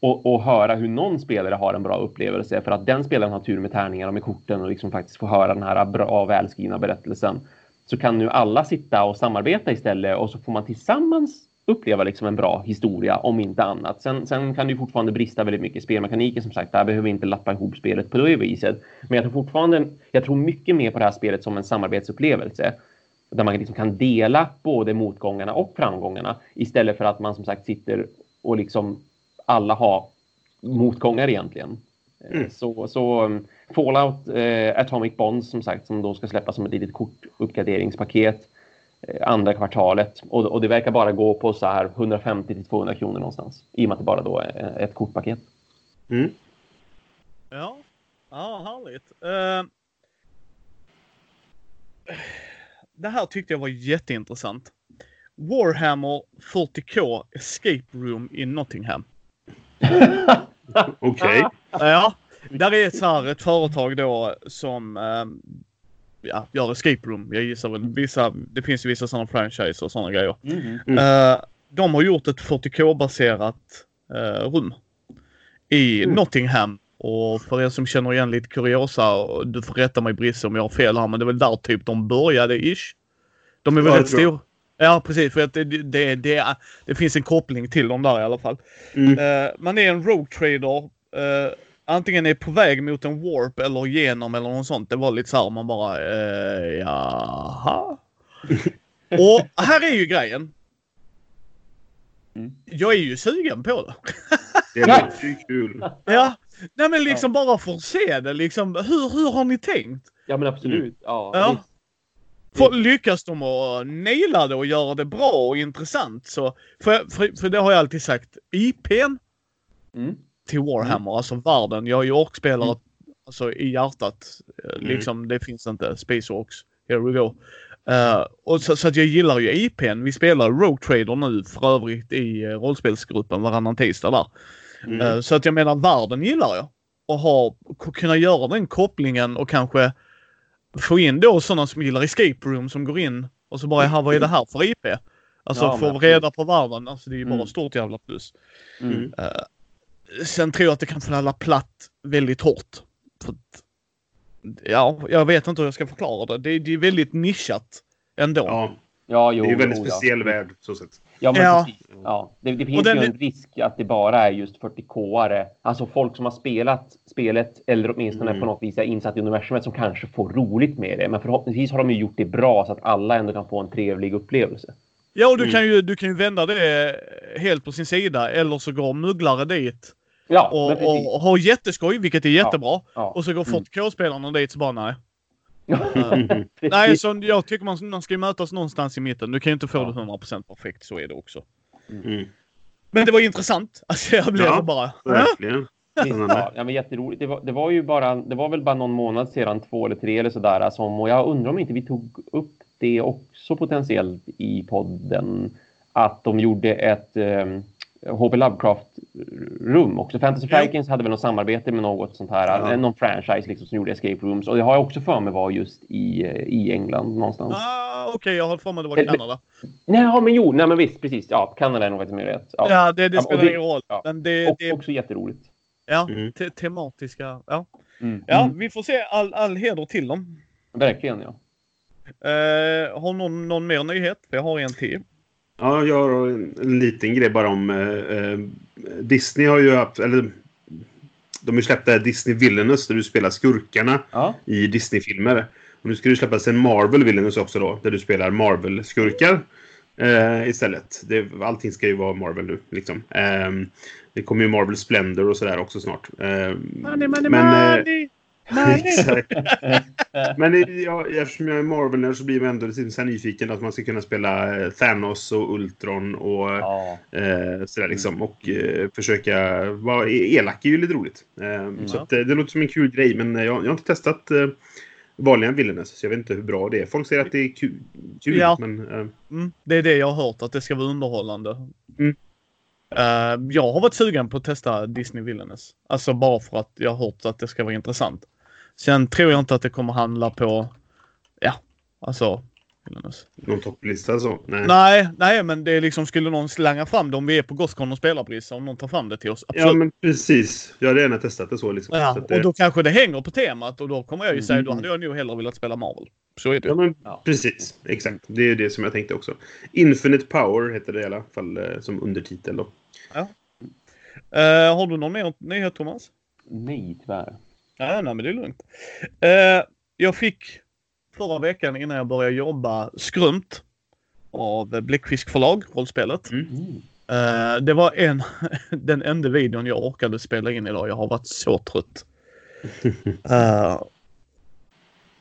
och, och höra hur någon spelare har en bra upplevelse för att den spelaren har tur med tärningar och med korten och liksom faktiskt få höra den här bra välskrivna berättelsen. Så kan nu alla sitta och samarbeta istället och så får man tillsammans uppleva liksom en bra historia om inte annat. Sen, sen kan det ju fortfarande brista väldigt mycket i spelmekaniken som sagt. Där behöver vi inte lappa ihop spelet på det viset. Men jag tror fortfarande, jag tror mycket mer på det här spelet som en samarbetsupplevelse. Där man liksom kan dela både motgångarna och framgångarna istället för att man som sagt sitter och liksom alla har motgångar egentligen. Mm. Så, så um, Fallout eh, Atomic Bonds som sagt som då ska släppas som ett litet kortuppgraderingspaket andra kvartalet och, och, det verkar bara gå på så här 150 till 200 kronor någonstans i och med att det bara då är ett kortpaket. Mm. Ja, ja härligt. Uh, det här tyckte jag var jätteintressant. Warhammer 40K Escape Room i Nottingham. Okej. Okay. Ja, där är ett, så här, ett företag då som äh, ja, gör escape room. Jag gissar väl vissa, det finns ju vissa sådana franchise och sådana grejer. Mm. Mm. Äh, de har gjort ett 40K-baserat äh, rum i mm. Nottingham. Och för er som känner igen lite kuriosa, du får rätta mig Brisse om jag har fel här, men det är väl där typ de började ish. De är väl ja, rätt stora. Ja precis, för att det, det, det, det, finns en koppling till dem där i alla fall. Mm. Uh, man är en road trader. Uh, antingen är på väg mot en warp eller genom eller något sånt. Det var lite så här man bara uh, jaha. Och här är ju grejen. Mm. Jag är ju sugen på det. det är kul. Ja, nej men liksom ja. bara för att se det liksom. Hur, hur har ni tänkt? Ja men absolut. Mm. Ja, ja. För lyckas de att naila det och göra det bra och intressant så, för, för, för det har jag alltid sagt, IPn mm. Till Warhammer, mm. alltså världen. Jag är ju orkspelare mm. alltså, i hjärtat. Eh, mm. Liksom, det finns inte Space Orks. Here we go. Uh, och så, så, att jag gillar ju IPn. Vi spelar Rogue Trader nu för övrigt i uh, rollspelsgruppen varannan tisdag där. Uh, så att jag menar världen gillar jag. Och ha, kunna göra den kopplingen och kanske få in då sådana som gillar escape room som går in och så bara, här vad är det här för IP? Alltså ja, få reda på världen, alltså det är ju bara mm. stort jävla plus. Mm. Uh, sen tror jag att det kan falla platt väldigt hårt. För att, ja, jag vet inte hur jag ska förklara det. Det, det är väldigt nischat ändå. Ja, ja jo, det är en väldigt jo, speciell ja. värld så sätt. Ja, men ja. precis. Ja. Det, det finns den, ju en risk att det bara är just 40K-are. Alltså folk som har spelat spelet eller åtminstone mm. på något vis är insatt i universumet som kanske får roligt med det. Men förhoppningsvis har de ju gjort det bra så att alla ändå kan få en trevlig upplevelse. Ja, och du, mm. kan ju, du kan ju vända det helt på sin sida eller så går mugglare dit ja, och, och, och har jätteskoj, vilket är jättebra. Ja, ja. Och så går 40K-spelarna mm. dit så bara nej. Nej, så jag tycker man, man ska mötas någonstans i mitten. Du kan ju inte få ja. det 100% perfekt, så är det också. Mm. Men det var intressant. Alltså jag blev ja, bara... Verkligen. Ja, ja, men jätteroligt. Det var, det var ju bara, det var väl bara någon månad sedan, två eller tre eller sådär, alltså, och jag undrar om inte vi tog upp det också potentiellt i podden, att de gjorde ett um, H.P. Lovecraft-rum också. Fantasy Falcons hade väl något samarbete med något sånt här, ja. någon franchise liksom som gjorde escape rooms. Och det har jag också för mig var just i, i England någonstans. Ah, Okej, okay. jag har för mig det var Kanada. Nej, ja, men jo, nej men visst, precis. Ja, Kanada är nog faktiskt mer rätt. Ja, ja det, det spelar ingen roll. Ja. Men det, och, det... också jätteroligt. Ja, mm. te tematiska. Ja, mm. ja mm. vi får se all, all heder till dem. Verkligen, ja. Uh, har någon, någon mer nyhet? Jag har en till. Ja, jag har en liten grej bara om eh, eh, Disney har ju haft, eller de har ju släppt det här Disney Villainous där du spelar skurkarna ja. i Disney-filmer. Och nu ska det släppas en Marvel Villainous också då, där du spelar Marvel-skurkar eh, istället. Det, allting ska ju vara Marvel nu, liksom. Eh, det kommer ju Marvel Splendor och sådär också snart. Eh, money, money, men, eh, money! Exakt. Men ja, eftersom jag är Marvel så blir man ändå lite så nyfiken att man ska kunna spela eh, Thanos och Ultron och ja. eh, sådär liksom. Mm. Och eh, försöka vara e-, elak är ju lite roligt. Eh, mm. Så att, eh, det låter som en kul grej men jag, jag har inte testat eh, vanliga Villainous så jag vet inte hur bra det är. Folk säger att det är kul. kul ja. men, mm, det är det jag har hört, att det ska vara underhållande. Mm. Uh, jag har varit sugen på att testa Disney Villainous. Alltså bara för att jag har hört att det ska vara intressant. Sen tror jag inte att det kommer handla på, ja, alltså Villainous. Någon topplista så? Nej. Nej, nej, men det är liksom skulle någon slanga fram det om vi är på Gothcon och spelar Brissa, om någon tar fram det till oss. Absolut. Ja, men precis. Jag hade gärna testat det så. Liksom. Ja, så det... och då kanske det hänger på temat och då kommer jag ju säga Mm. då hade jag nog hellre velat spela Marvel. Så är det Ja, men Ja. precis. Exakt. Det är det som jag tänkte också. Infinite Power heter det i alla fall eh, som undertitel. Då. Eh, har du någon mer nyhet Thomas? Nej, tyvärr. Ja, nej, men det är lugnt. Eh, jag fick förra veckan innan jag började jobba Skrumt av Bläckfisk förlag, rollspelet. Mm. Eh, det var en, den enda videon jag orkade spela in idag. Jag har varit så trött.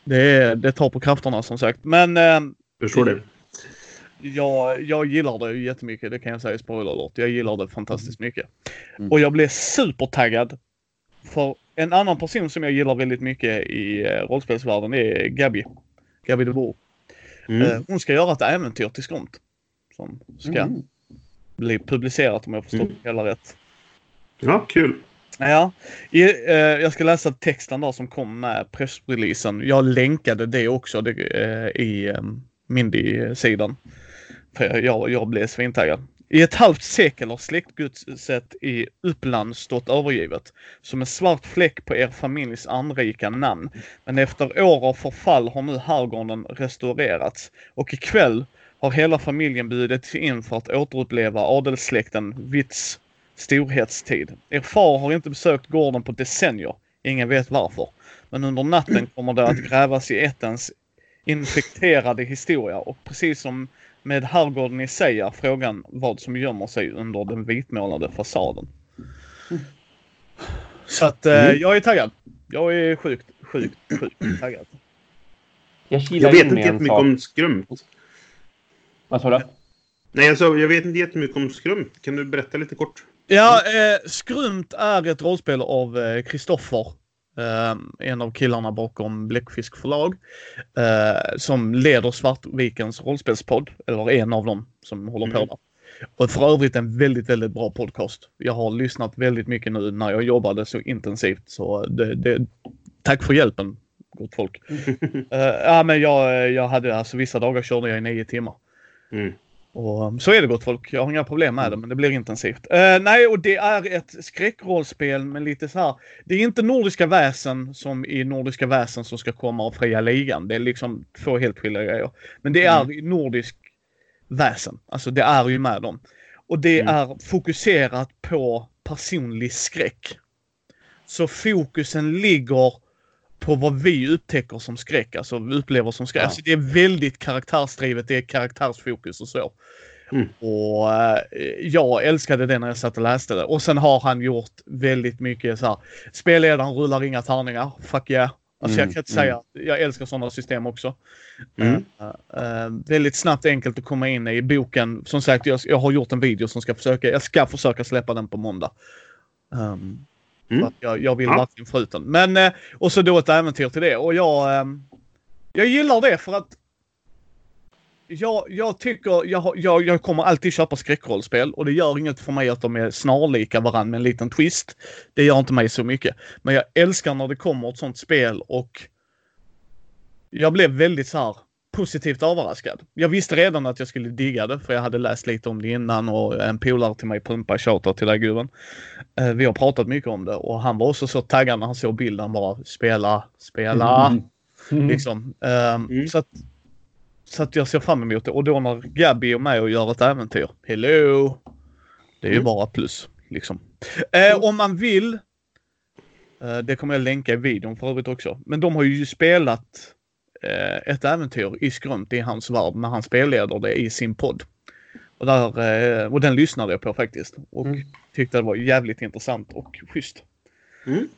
Det, det tar på krafterna som sagt. Men Förstår det. Jag, jag gillar det jättemycket. Det kan jag säga spoiler alert. Jag gillar det fantastiskt mycket. Mm. Och jag blev supertaggad. För en annan person som jag gillar väldigt mycket i eh, rollspelsvärlden är Gabby. Gabby de Boer. Mm. Eh, hon ska göra ett äventyr till Skrumt. Som ska Mm. bli publicerat om jag förstått Mm. det hela rätt. Ja, kul. Ja, i, eh, jag ska läsa texten där som kom med pressreleasen. Jag länkade det också det, eh, i eh, Mindy-sidan. För jag, jag blev svintaggad. I ett halvt sekel har släktgodset i Uppland stått övergivet. Som en svart fläck på er familjs anrika namn. Men efter år av förfall har nu herrgården restaurerats. Och ikväll har hela familjen bjudits in för att återuppleva adelssläkten Witts storhetstid. Er far har inte besökt gården på decennier. Ingen vet varför. Men under natten kommer det att grävas i ättens infekterade historia och precis som med herrgården i sig är frågan vad som gömmer sig under den vitmålade fasaden. Så att eh, Mm. jag är taggad. Jag är sjukt, sjukt, sjukt taggad. Jag Jag vet in inte jättemycket om skrumt. Vad sa du? Nej, alltså, jag vet inte jättemycket om skrumt. Kan du berätta lite kort? Ja, eh, Skrumt är ett rollspel av eh, Kristoffer. Eh, en av killarna bakom Bläckfisk förlag. Eh, som leder Svartvikens rollspelspodd. Eller en av dem som håller på Mm. där. Och för övrigt en väldigt, väldigt bra podcast. Jag har lyssnat väldigt mycket nu när jag jobbade så intensivt. Så det, det, tack för hjälpen, gott folk. Eh, ja, men jag, jag hade alltså vissa dagar körde jag i nio timmar. Mm. Och um, så är det gott folk. Jag har inga problem med det, men det blir intensivt. Eh, nej, och det är ett skräckrollspel med lite så här. Det är inte Nordiska väsen som i Nordiska väsen som ska komma av fria ligan. Det är liksom två helt skilda grejer. Men det är nordisk väsen. Alltså det är ju med dem. Och det Mm. är fokuserat på personlig skräck. Så fokusen ligger på vad vi upptäcker som skräck, alltså upplever som skräck. Ja. Alltså det är väldigt karaktärsdrivet, det är karaktärsfokus och så. Mm. Och eh, jag älskade det när jag satt och läste det. Och sen har han gjort väldigt mycket så här. Spelledaren rullar inga tärningar. Fuck yeah. Alltså jag Mm, kan inte säga, jag älskar sådana system också. Mm. Eh, eh, väldigt snabbt enkelt att komma in i boken. Som sagt, jag, jag har gjort en video som ska försöka, jag ska försöka släppa den på måndag. Um, Mm. jag, jag vill Ja. verkligen få ut den. Men, eh, och så då ett äventyr till det. Och jag, ehm, jag gillar det för att jag, jag tycker, jag, jag, jag kommer alltid köpa skräckrollspel och det gör inget för mig att de är snarlika varandra med en liten twist. Det gör inte mig så mycket. Men jag älskar när det kommer ett sånt spel och jag blev väldigt så här positivt överraskad. Jag visste redan att jag skulle digga det för jag hade läst lite om det innan och en polare till mig pumpade shoutout till dig gubben. Eh, vi har pratat mycket om det och han var också så taggad när han såg bilden bara spela, spela. Mm. Mm. Liksom. Ehm, Mm. så, att, så att jag ser fram emot det. Och då när Gabby är med och gör ett äventyr. Hello! Det är ju Mm. bara plus. Liksom. Eh, om man vill. Eh, det kommer jag länka i videon för övrigt också. Men de har ju spelat ett äventyr i Skrumt i hans värld när han spelleder det i sin podd. Och, där, eh, och den lyssnade jag på faktiskt. Och Mm. tyckte det var jävligt intressant och schysst. Mm.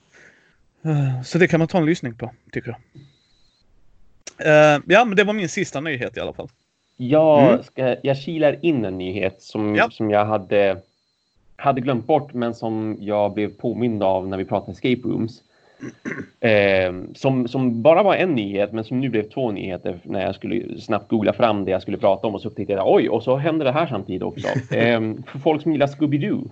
Eh, Så det kan man ta en lyssning på, tycker jag. Eh, ja, men det var min sista nyhet i alla fall. Jag, Mm. ska, jag kilar in en nyhet som, Ja. som jag hade, hade glömt bort men som jag blev påmind av när vi pratade escape rooms. Eh, som, som bara var en nyhet men som nu blev två nyheter när jag skulle snabbt googla fram det jag skulle prata om och så upptäckte jag oj och så hände det här samtidigt också. Eh, för folk som gillar Scooby-Doo.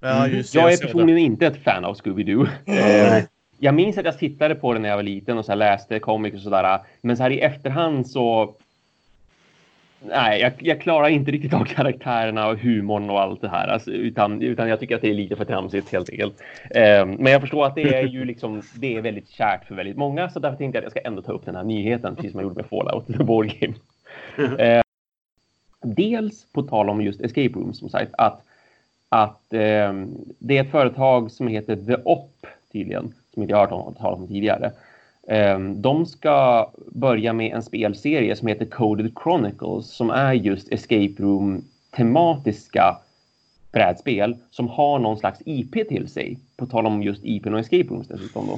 Ja, Mm. just det, Jag är såg det. personligen inte ett fan av Scooby-Doo. Eh, jag minns att jag tittade på det när jag var liten och så här läste comics och sådär. Men så här i efterhand så nej, jag, jag, klarar inte riktigt av karaktärerna och humorn och allt det här. Alltså, utan, utan jag tycker att det är lite för tramsigt helt enkelt. Eh, men jag förstår att det är ju liksom, det är väldigt kärt för väldigt många. Så därför tänkte jag att jag ska ändå ta upp den här nyheten, precis som jag gjorde med Fallout, The Board Game. Eh, dels på tal om just escape rooms, som sagt, att, att eh, det är ett företag som heter The Op, tydligen, som inte jag har hört talas om tidigare. Ehm, de ska börja med en spelserie som heter Coded Chronicles som är just escape room tematiska brädspel som har någon slags IP till sig. På tal om just IP och escape rooms dessutom då.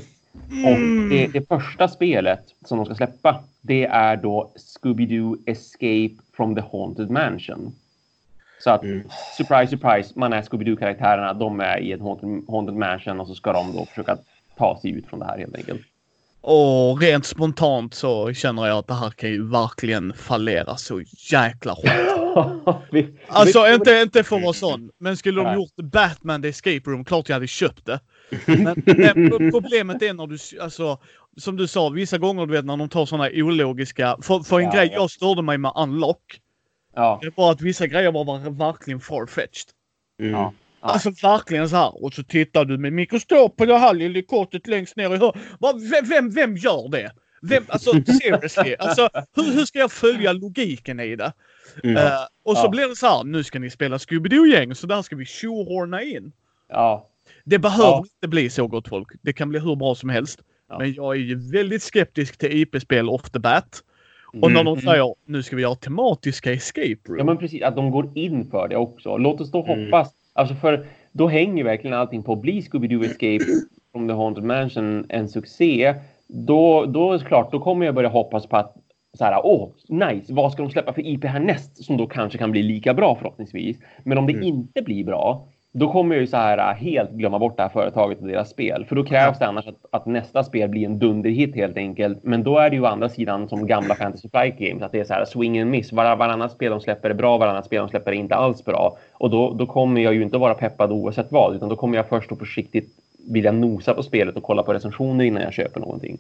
Och det, det, första spelet som de ska släppa det är då Scooby-Doo Escape from the Haunted Mansion. Så att, mm. surprise, surprise, man är Scooby-Doo-karaktärerna, de är i ett haunted, haunted Mansion och så ska de då försöka ta sig ut från det här helt enkelt. Och rent spontant så känner jag att det här kan ju verkligen fallera så jäkla hårt. alltså inte, inte för att vara sån, men skulle de gjort Batman The Escape Room, klart jag hade köpt det. Men, men problemet är när du, alltså, som du sa, vissa gånger du vet när de tar sådana ologiska, för, för en ja, grej jag störde mig med Unlock. Ja. Det var att vissa grejer var verkligen farfetched. Mm. Ja. Alltså verkligen så här. Och så tittar du med mikroskop på det här lilla kortet längst ner i hörnet. Vem, vem, vem gör det? Vem, alltså seriously. Alltså, hur, hur ska jag följa logiken i det? Mm. Uh, och så ja. blir det så här. Nu ska ni spela Scooby-Doo-gäng så där ska vi tjohorna in. Ja. Det behöver ja. inte bli så gott folk. Det kan bli hur bra som helst. Ja. Men jag är ju väldigt skeptisk till IP-spel off the bat. Och när de mm. säger nu ska vi göra tematiska escape room. Ja men precis, att de går in för det också. Låt oss då mm. hoppas Alltså för då hänger verkligen allting på att bli Scooby-Doo Escape from the Haunted Mansion en succé. Då, då är det klart, då kommer jag börja hoppas på att så här, åh, nice, vad ska de släppa för IP härnäst som då kanske kan bli lika bra förhoppningsvis. Men om det mm. inte blir bra, då kommer jag ju så här äh, helt glömma bort det här företaget och deras spel. För då krävs det annars att, att nästa spel blir en dunderhit helt enkelt. Men då är det ju å andra sidan som gamla Fantasy Flight Games, att det är så här swing and miss. Var, varannat spel de släpper är bra, varannat spel de släpper är inte alls bra. Och då, då kommer jag ju inte vara peppad oavsett vad, utan då kommer jag först och försiktigt vilja nosa på spelet och kolla på recensioner innan jag köper någonting.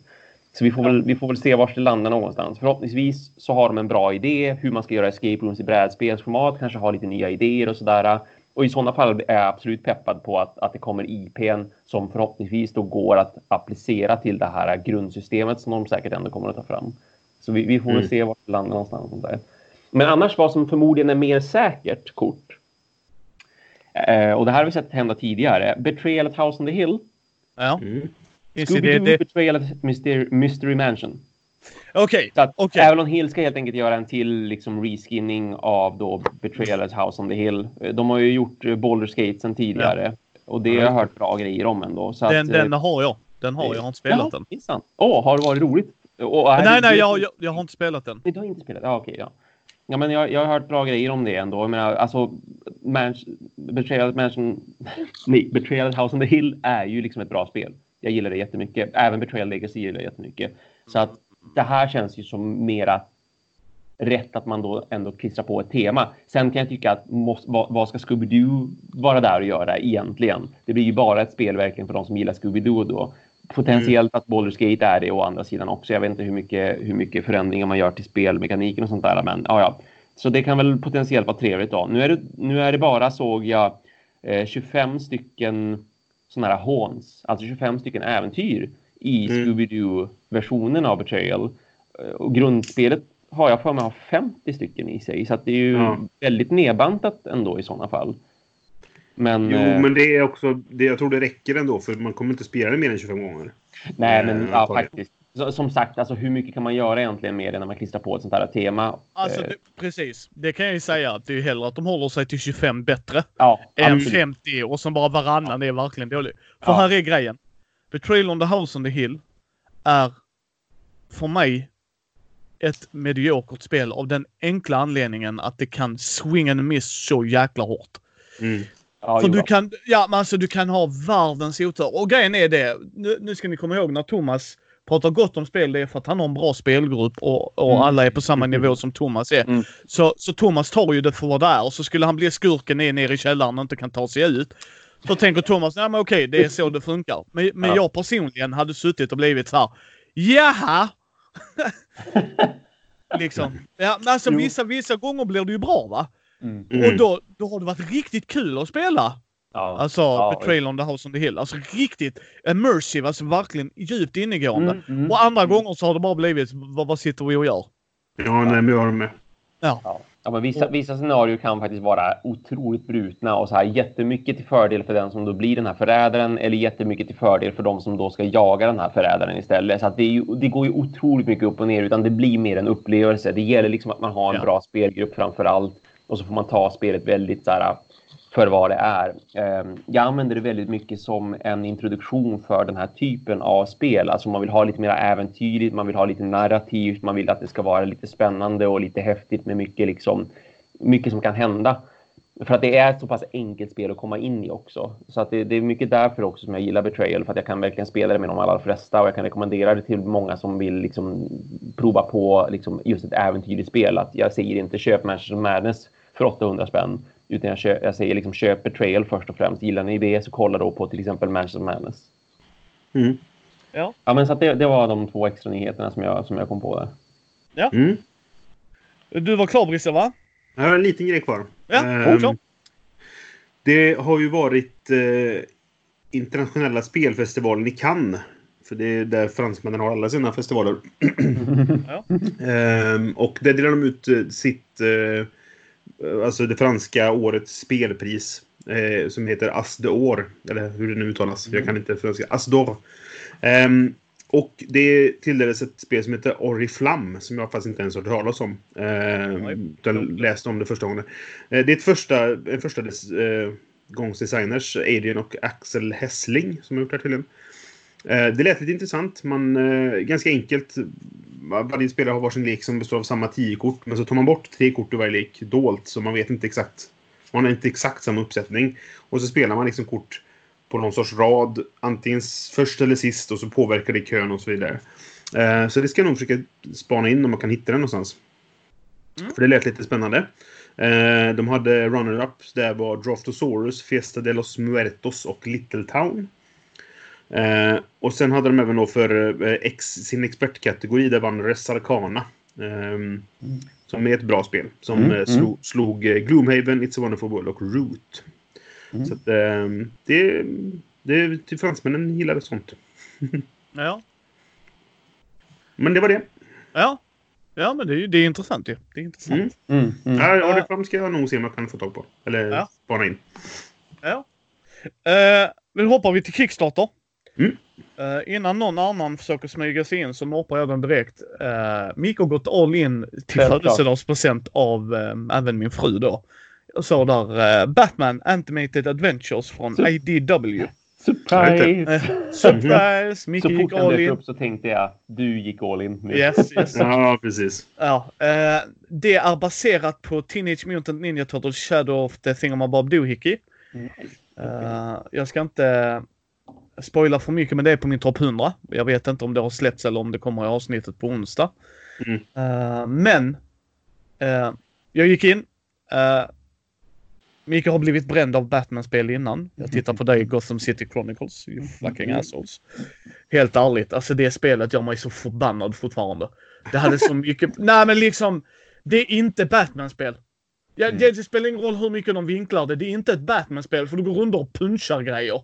Så vi får, väl, vi får väl se var det landar någonstans. Förhoppningsvis så har de en bra idé hur man ska göra escape rooms i brädspelsformat, kanske ha lite nya idéer och sådär. Och i sådana fall är jag absolut peppad på att, att det kommer IPn som förhoppningsvis då går att applicera till det här grundsystemet som de säkert ändå kommer att ta fram. Så vi, vi får mm. väl se vart det landar någonstans. Där. Men annars vad som förmodligen är mer säkert kort. Eh, och det här har vi sett hända tidigare. Betrayal at House on the Hill. Ja. Mm. Scooby-Doo Betrayal at Mystery, Mystery Mansion. Okej. Okay. okay. Avalon Hill ska helt enkelt göra en till liksom reskinning av då Betrayal at House on the Hill. De har ju gjort eh, Boulder Skate sen tidigare. Ja. Och det har jag hört bra grejer om ändå. Så den, att, den eh, har jag. Den har jag. Jag har inte spelat ja, den. Åh, oh, har det varit roligt? Och, nej, nej, jag, jag, jag, har inte spelat den. Du har inte spelat? Ja, okej. Okay, ja. Ja, men jag, jag har hört bra grejer om det ändå. Jag menar, alltså, Betrayal, Mansion, nej, Betrayal House on the Hill är ju liksom ett bra spel. Jag gillar det jättemycket. Även Betrayal Legacy gillar jag jättemycket. Så att det här känns ju som mera rätt att man då ändå klistrar på ett tema. Sen kan jag tycka att måste, vad, vad, ska Scooby-Doo vara där och göra egentligen? Det blir ju bara ett spel verkligen för de som gillar Scooby-Doo då. Potentiellt att Baldur's Gate är det å andra sidan också. Jag vet inte hur mycket, hur mycket förändringar man gör till spelmekaniken och sånt där. Men ja, ja. Så det kan väl potentiellt vara trevligt då. Nu är det, nu är det bara, såg jag, eh, 25 stycken sådana här håns, alltså 25 stycken äventyr i mm. Scooby-Doo-versionen av Betrayal. Och grundspelet har jag för mig har 50 stycken i sig, så att det är ju ja. väldigt nedbantat ändå i sådana fall. Men, jo, eh, men det är också, det, jag tror det räcker ändå, för man kommer inte spela det mer än 25 gånger. Nej, men eh, ja, faktiskt. Som sagt, alltså, hur mycket kan man göra egentligen med det när man klistrar på ett sånt här tema? Alltså, det, precis. Det kan jag ju säga att det är hellre att de håller sig till 25 bättre ja, än absolut. 50 och som bara varannan är verkligen dålig. För ja. här är grejen. Betrayal on the House on the Hill är för mig ett mediokert spel av den enkla anledningen att det kan swing and miss så jäkla hårt. Mm. Ja, för du kan, ja men alltså du kan ha världens otur. Och grejen är det, nu, nu, ska ni komma ihåg när Thomas pratar gott om spel, det är för att han har en bra spelgrupp och, och mm. alla är på samma nivå som Thomas är. Mm. Så, så Thomas tar ju det för vad det är. Och så skulle han bli skurken är nere i källaren och inte kan ta sig ut. Så tänker Thomas, nej men okej, det är så det funkar. Men, men ja. jag personligen hade suttit och blivit så här, jaha! Liksom. Ja, men alltså Jo. vissa, vissa gånger blir det ju bra va? Mm. Mm. Och då, då har det varit riktigt kul att spela. Ja. Alltså Ja, Betrayal on the House on the Hill. Alltså riktigt immersive, alltså verkligen djupt innegående. Mm, mm. Och andra gånger så har det bara blivit, vad, vad sitter vi och gör? Ja, nej, men jag har med. Ja. Ja, men vissa, vissa scenarier kan faktiskt vara otroligt brutna och så här jättemycket till fördel för den som då blir den här förrädaren eller jättemycket till fördel för de som då ska jaga den här förrädaren istället. Så att det, ju, det går ju otroligt mycket upp och ner utan det blir mer en upplevelse. Det gäller liksom att man har en Ja. bra spelgrupp framför allt och så får man ta spelet väldigt så här för vad det är. Ehm, jag använder det väldigt mycket som en introduktion för den här typen av spel. Alltså man vill ha lite mer äventyrligt, man vill ha lite narrativt, man vill att det ska vara lite spännande och lite häftigt med mycket, liksom, mycket som kan hända. För att det är ett så pass enkelt spel att komma in i också. Så att det, det är mycket därför också som jag gillar Betrayal. För att jag kan verkligen spela det med de allra flesta och jag kan rekommendera det till många som vill liksom prova på liksom just ett äventyrligt spel. Att jag säger inte köp Manchester Madness för 800 spänn. Utan jag, köp, jag säger liksom köp Betrayal först och främst. Gillar ni det så kolla då på till exempel Manchester Madness. Mm. Ja. Ja men så att det, det var de två extra nyheterna som jag, som jag kom på där. Mm. Du var klar Brisse va? Jag har en liten grej kvar. Ja, klar. Det har ju varit eh, internationella spelfestivalen i Cannes. För det är där fransmännen har alla sina festivaler. Ja. Ehm, och där delar de ut eh, sitt... Eh, alltså det franska årets spelpris. Eh, som heter As d'Or. Eller hur det nu uttalas. Jag kan inte franska. As d'Or. Ehm, och det tilldelades ett spel som heter Oriflamme. Som jag faktiskt inte ens har hört talas om. Nej. utan läste om det första gången. Eh, Det är ett första, en första des, eh, gångs designers, Adrian och Axel Hessling, som har gjort det här tydligen. Eh, det lät lite intressant. Man, eh, ganska enkelt. Varje spelare har varsin lek som består av samma tio kort. Men så tar man bort tre kort ur varje lek dolt. Så man vet inte exakt. Man har inte exakt samma uppsättning. Och så spelar man liksom kort på någon sorts rad. Antingen först eller sist. Och så påverkar det kön och så vidare. Eh, så det ska jag nog försöka spana in om man kan hitta den någonstans. Mm. För det lät lite spännande. De hade runner-ups. Där var Draftosaurus, Fiesta de los Muertos och Little Town. Eh, och sen hade de även då för eh, ex, sin expertkategori, där vann Res Arcana. ehm, Som är ett bra spel. Som Mm, eh, mm. slog, slog eh, Gloomhaven, It's a Wonderful World och Root. Mm. Så att, ehm, det, det, till fransmännen gillade sånt. Ja. Men det var det. Ja. Ja men det är ju det är intressant ju. Det är intressant. Mm. Mm, mm. Ja, Ja. Oriflamme ska jag nog se om jag kan få tag på. Eller Ja. spana in. Ja. Eh, nu hoppar vi till Kickstarter. Mm. Eh, innan någon annan försöker smyga sig in så norpar jag den direkt. Uh, Mika har gått all in till födelsedagspresent av eh, även min fru då. Jag såg där eh, Batman Animated Adventures från Så- IDW. Surprise! Eh, surprise! Så gick all in. upp så tänkte jag, du gick all in nu. Yes, yes. Ja, precis. Ja, eh, det är baserat på Teenage Mutant Ninja Turtles Shadow of the Thingamabob Doohickey. Mm. Eh, jag ska inte spoila för mycket men det är på min topp 100. Jag vet inte om det har släppts eller om det kommer i avsnittet på onsdag. Mm. Eh, men eh, jag gick in. Uh, Mika har blivit bränd av Batman-spel innan. Jag tittar på dig Gotham City Chronicles. You fucking assholes. Helt ärligt, alltså det spelet gör mig så förbannad fortfarande. Det hade så mycket... Nej men liksom, det är inte Batman-spel. Ja, Mm. det, det spelar ingen roll hur mycket de vinklar det. Det är inte ett Batman-spel för du går runt och punchar grejer.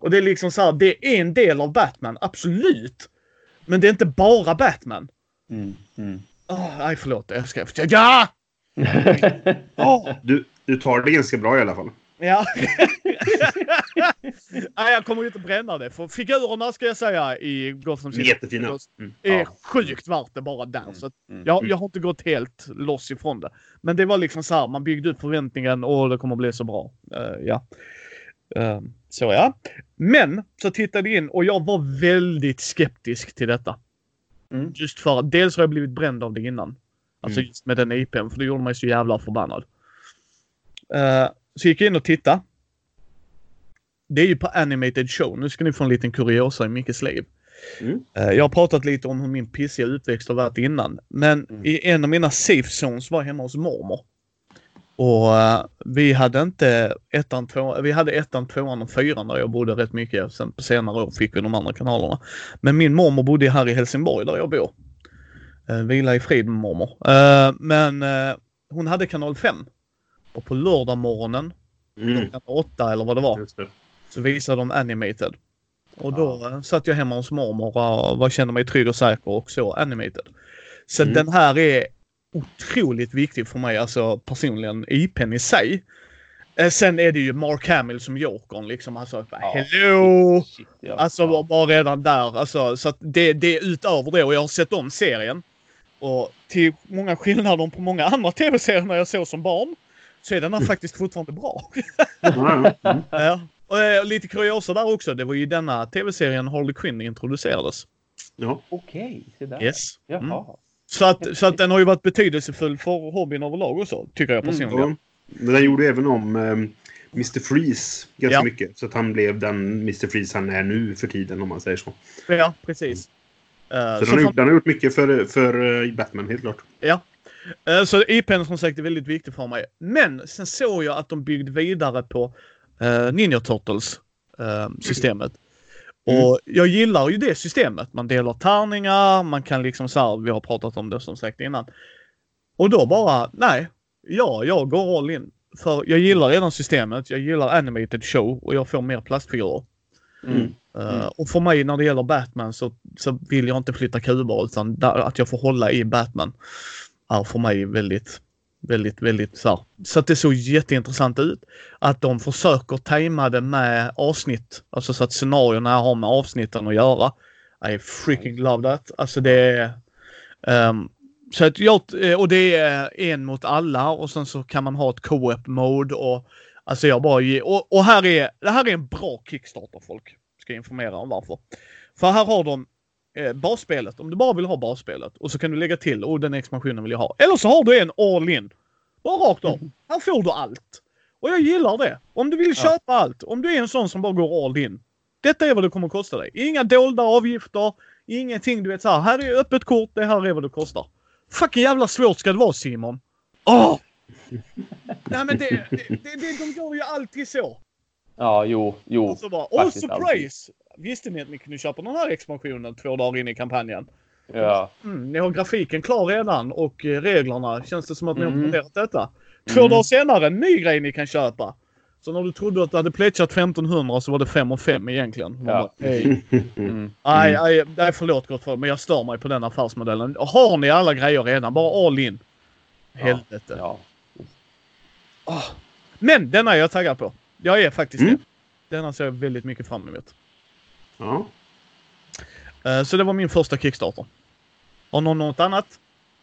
Och det är liksom så här, det är en del av Batman, absolut. Men det är inte bara Batman. Mm, mm. Oh, nej, förlåt. Jag ska... Ja! Åh! Du, du tar det ganska bra i alla fall. Ja. nej, jag kommer ju inte bränna det. För figurerna ska jag säga i Gotham City Jättefina. Mm. är Ja. sjukt värt det bara där. Så att Mm. jag, jag har inte gått helt loss ifrån det. Men det var liksom så här, man byggde upp förväntningen och det kommer bli så bra. Eh, ja. Eh, så ja. Men så tittade jag in och jag var väldigt skeptisk till detta. Mm. Just för att dels har jag blivit bränd av det innan. Alltså Mm. just med den IPn, för det gjorde mig så jävla förbannad. Eh, så gick jag in och tittade. Det är ju på Animated Show. Nu ska ni få en liten kuriosa i Mickes liv. Mm. Eh, Jag har pratat lite om hur min pissiga uppväxt har varit innan. Men Mm. i en av mina safe zones var hemma hos mormor. Och eh, vi hade inte ettan, tvåan, vi hade ettan, tvåan och fyran där jag bodde rätt mycket. Sen på senare år fick vi de andra kanalerna. Men min mormor bodde här i Helsingborg där jag bor. Uh, vila i frid mormor. Uh, men hon hade kanal 5. Och på lördag morgonen, Mm. klockan 8 eller vad det var, det. så visade de animated. Och då uh, satt jag hemma hos mormor och var, kände mig trygg och säker och så animated. Så Mm. den här är otroligt viktig för mig, alltså personligen, IPn i sig. Eh, sen är det ju Mark Hamill som Jokern liksom. Alltså, hello! Shit, ja. Alltså ja. bara redan där. Alltså, så att det, det är utöver det och jag har sett om serien. Och till många skillnader på många andra tv-serier när jag såg som barn. Så är den här faktiskt fortfarande bra. Ja, ja. Mm. ja. Och eh, lite kuriosa där också. Det var ju denna tv-serien Harley Quinn introducerades. ja. Okej, se där. Yes. Jaha. Mm. Så, att, så att den har ju varit betydelsefull för hobbyn överlag också. Tycker jag Mm, personligen. Ja. Men den gjorde även om um, Mr. Freeze ganska Ja. mycket. Så att han blev den Mr. Freeze han är nu för tiden om man säger så. Ja, precis. Eh, Så den har, gjort, den har gjort mycket för, för eh, Batman, helt klart. Ja. Eh, Så IPn som sagt är väldigt viktig för mig. Men sen såg jag att de byggde vidare på uh, Ninja Turtles eh, systemet. Mm. Och jag gillar ju det systemet. Man delar tärningar, man kan liksom så här, vi har pratat om det som sagt innan. Och då bara, nej, ja, jag går all in. För jag gillar redan systemet, jag gillar animated show och jag får mer plastfigurer. Mm. Eh, Och för mig när det gäller Batman så, så vill jag inte flytta kuber utan där, att jag får hålla i Batman är för mig väldigt, väldigt, väldigt så här. Så att det såg jätteintressant ut. Att de försöker tajma det med avsnitt. Alltså så att scenarierna har med avsnitten att göra. I freaking love that. Alltså det är... ehm, så att jag, och det är en mot alla och sen så kan man ha ett co-op mode och alltså jag bara ge, och, och här är, det här är en bra Kickstarter folk. Ska informera om varför. För här har de eh, basspelet, om du bara vill ha basspelet och så kan du lägga till, och den expansionen vill jag ha. Eller så har du en all in. Bara rakt av. Här får du allt. Och jag gillar det. Om du vill Ja. köpa allt, om du är en sån som bara går all in. Detta är vad det kommer att kosta dig. Inga dolda avgifter, ingenting du vet så här. Här är öppet kort, det här är vad det kostar. Fucking jävla svårt ska det vara Simon. Åh! Nej men det, det, det, det, de gör ju alltid så. Ja, jo, jo. Och så bara, oh faktiskt surprise! Visste ni att ni kunde köpa den här expansionen två dagar in i kampanjen? Ja. Mm, ni har grafiken klar redan och eh, reglerna. Känns det som att ni har Mm. uppdaterat detta? Två Mm. dagar senare, en ny grej ni kan köpa. Så när du trodde att du hade pledgat 1500 så var det 5 och 5 egentligen. Ja. bara, hej. Mm. Nej, nej, nej, förlåt gott för men jag stör mig på den affärsmodellen. Har ni alla grejer redan, bara all in. Helvete. Ja. Ah. Men denna är jag taggad på. Jag är faktiskt Mm. det. Denna ser jag väldigt mycket fram emot. Ja. Eh, Så det var min första Kickstarter. Har någon något annat?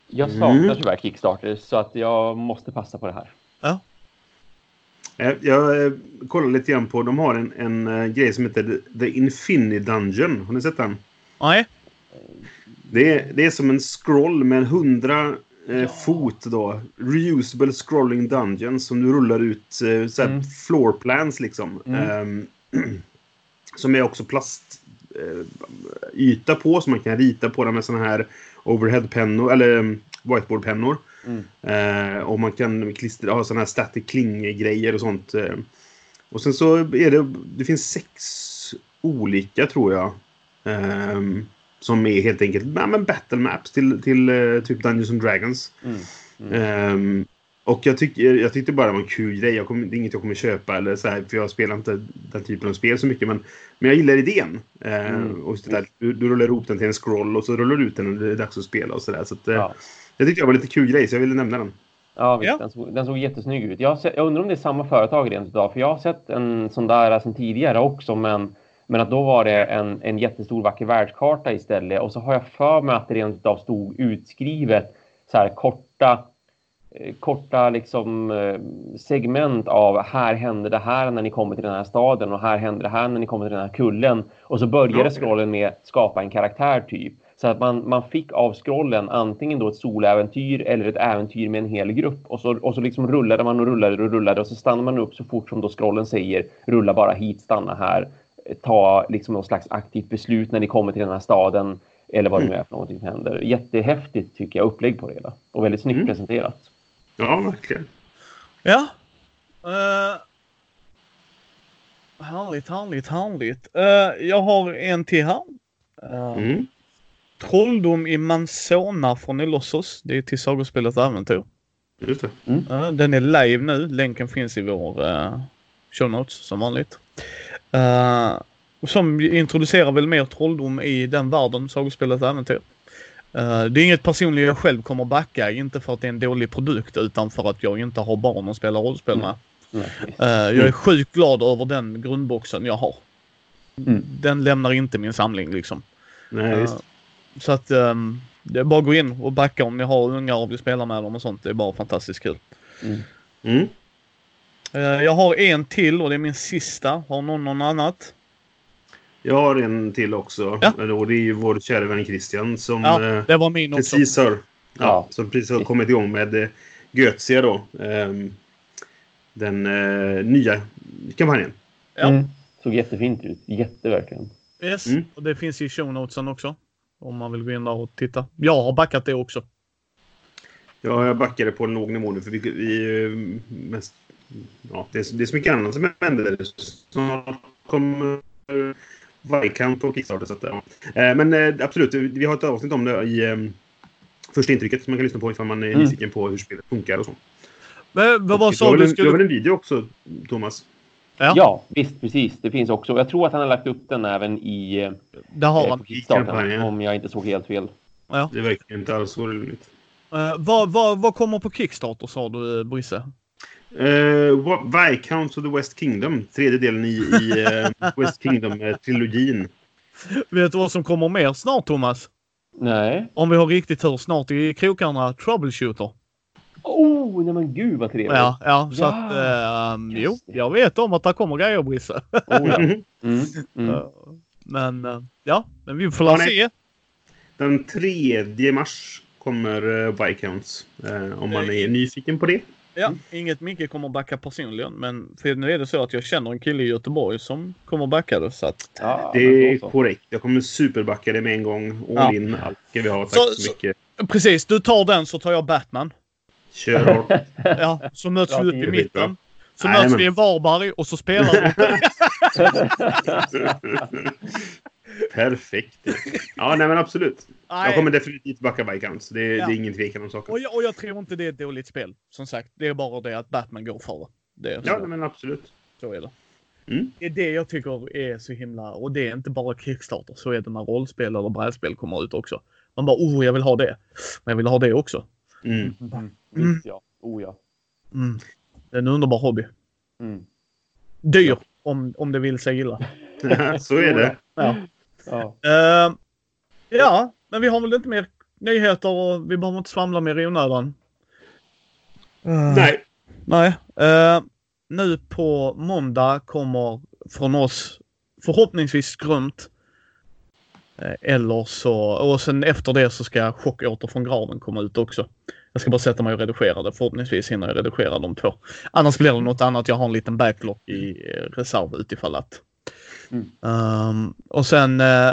Jag Mm. saknar tyvärr Kickstarter så att jag måste passa på det här. Eh, Jag eh, kollar lite grann på, de har en, en grej som heter The Infinity Dungeon. Har ni sett den? Nej? Det är, det är som en scroll med en hundra Ja. fot då. Reusable scrolling dungeons som du rullar ut eh, såhär Mm. floor plans liksom. Mm. Ehm, som är också plast eh, yta på så man kan rita på dem med såna här overheadpennor eller um, whiteboardpennor. Mm. Eh, och man kan klistra, ha såna här static kling-grejer och sånt. Eh. Och sen så är det, det finns sex olika tror jag. ehm, som är helt enkelt ja, men battle maps till, till eh, typ Dungeons and Dragons. Mm. Mm. Ehm, och jag, tyck, jag tyckte bara det var en kul grej. Jag kommer, det är inget jag kommer köpa eller så här, för jag spelar inte den typen av spel så mycket. Men, men jag gillar idén. Ehm, Mm. och där, du, du rullar ihop den till en scroll och så rullar du ut den när det är dags att spela och sådär. Så att, eh, Ja. Jag tyckte det var lite kul grej så jag ville nämna den. Ja, visst, Ja. Den, såg, den såg jättesnygg ut. Jag, sett, jag undrar om det är samma företag rent utav, för jag har sett en sån där sedan tidigare också, men, men att då var det en, en jättestor vacker världskarta istället. Och så har jag för mig att det rent utav stod utskrivet så här korta, eh, korta liksom eh, segment av här händer det här när ni kommer till den här staden och här händer det här när ni kommer till den här kullen. Och så började Ja. scrollen med skapa en karaktär typ. Så att man, man fick av scrollen antingen då ett soläventyr eller ett äventyr med en hel grupp. Och så, och så liksom rullade man och rullade och rullade och så stannade man upp så fort som då scrollen säger rulla bara hit, stanna här. Ta liksom någon slags aktivt beslut när ni kommer till den här staden. Eller vad det nu är för någonting som händer. Jättehäftigt tycker jag upplägg på det hela. Och väldigt snyggt Mm. presenterat. Ja, verkligen. Ja. Uh, härligt, härligt, härligt. Eh, jag har en till här. Eh, Mm. Trolldom i Manzona från Elossos. Det är till sagospelet Äventyr. Just det. Ja, den är live nu. Länken finns i vår uh, show notes som vanligt. Uh, som introducerar väl mer trolldom i den världen, sagospelet Äventyr. Uh, det är inget personligt jag själv kommer backa, inte för att det är en dålig produkt utan för att jag inte har barn att spela rollspel med. Uh, jag är sjukt glad över den grundboxen jag har. Mm. Den lämnar inte min samling liksom. Nej. Uh, så att um, det är bara att gå in och backa om ni har ungar och vill spela med dem och sånt. Det är bara fantastiskt kul. Mm. Uh, jag har en till och det är min sista. Har någon någon annat? Jag har en till också. Ja. Och det är ju vår kära vän Christian som Ja, eh, det var min också. precis har, ja, Ja. som precis har kommit igång med eh, Götsia då. Ehm, den eh, nya kampanjen. Ja. Mm. Såg jättefint ut. Jätteverkligen. Yes. Mm. Och det finns i show notesen också. Om man vill gå in där och titta. Jag har backat det också. Ja, jag backade på en låg nivå nu för vi, vi eh, mest, ja, det, är, det är så mycket annat som händer. Snart kommer Viscount och Kickstarter. Så att, ja. Eh, Men eh, absolut, vi har ett avsnitt om det i eh, första intrycket som man kan lyssna på ifall man är Mm. nyfiken på hur spelet funkar och så. Men, vad var sa du du har väl Skulle... en video också, Thomas? Ja. Ja. visst precis. Det finns också. Jag tror att han har lagt upp den även i Det har på han. Kickstarter. Om jag inte såg helt fel. Ja. Det verkar inte alls så roligt. Uh, vad, vad, vad kommer på Kickstarter sa du, Brisse? Uh, Viscount of the West Kingdom. Tredje delen i, i eh, West Kingdom-trilogin. Vet du vad som kommer mer snart, Thomas? Nej. Om vi har riktigt tur snart i krokarna, Troubleshooter. Oh, nej men gud vad trevligt. Ja, ja, så Ja, att... just jo, jag vet om att det kommer grejer, Brisse. Oh, ja. Mm, mm. Eh, Men eh, ja, men vi får Ja, nej. se. Den 3 mars kommer uh, Viscounts. Eh, om man är nyfiken på det. Ja, inget Micke kommer backa personligen, men för nu är det så att jag känner en kille i Göteborg som kommer backa det. Så att, Ja, Det är så. korrekt. Jag kommer superbacka det med en gång. All Ja. in. Allt ska vi ha. Tack Så- så, så- mycket. precis, du tar den så tar jag Batman. Kör hårt. Ja, så möts vi det upp i mitten. Så Nej, möts men- vi i Varberg och så spelar vi. Perfekt. Ja, nej men absolut. Nej. Jag kommer definitivt backa Viscounts. Det, Ja. det är ingen tvekan om saken. Och jag, och jag tror inte det är ett dåligt spel. Som sagt, det är bara det att Batman går före. Det Ja, nej, men absolut. så är det. Mm. Det är det jag tycker är så himla... Och det är inte bara Kickstarter. Så är det när rollspel eller brädspel kommer ut också. Man bara oh, jag vill ha det. Men jag vill ha det också. Mm. Mm. Visst ja. Oh ja. Mm. Det är en underbar hobby. Mm. Dyr, om, om det vill sig illa. så är det. Ja. Ja. Eh, ja, men vi har väl inte mer nyheter och vi behöver inte svamla mer i onödan. Eh, Nej. Nej. Eh, nu på måndag kommer från oss förhoppningsvis skrömt. Eh, eller så, och sen efter det så ska Chockåter från graven komma ut också. Jag ska bara sätta mig och redigera det. Förhoppningsvis hinner jag redigera de två. Annars blir det något annat. Jag har en liten backlog i eh, reserv utifall att. Mm. Ehm, och sen eh,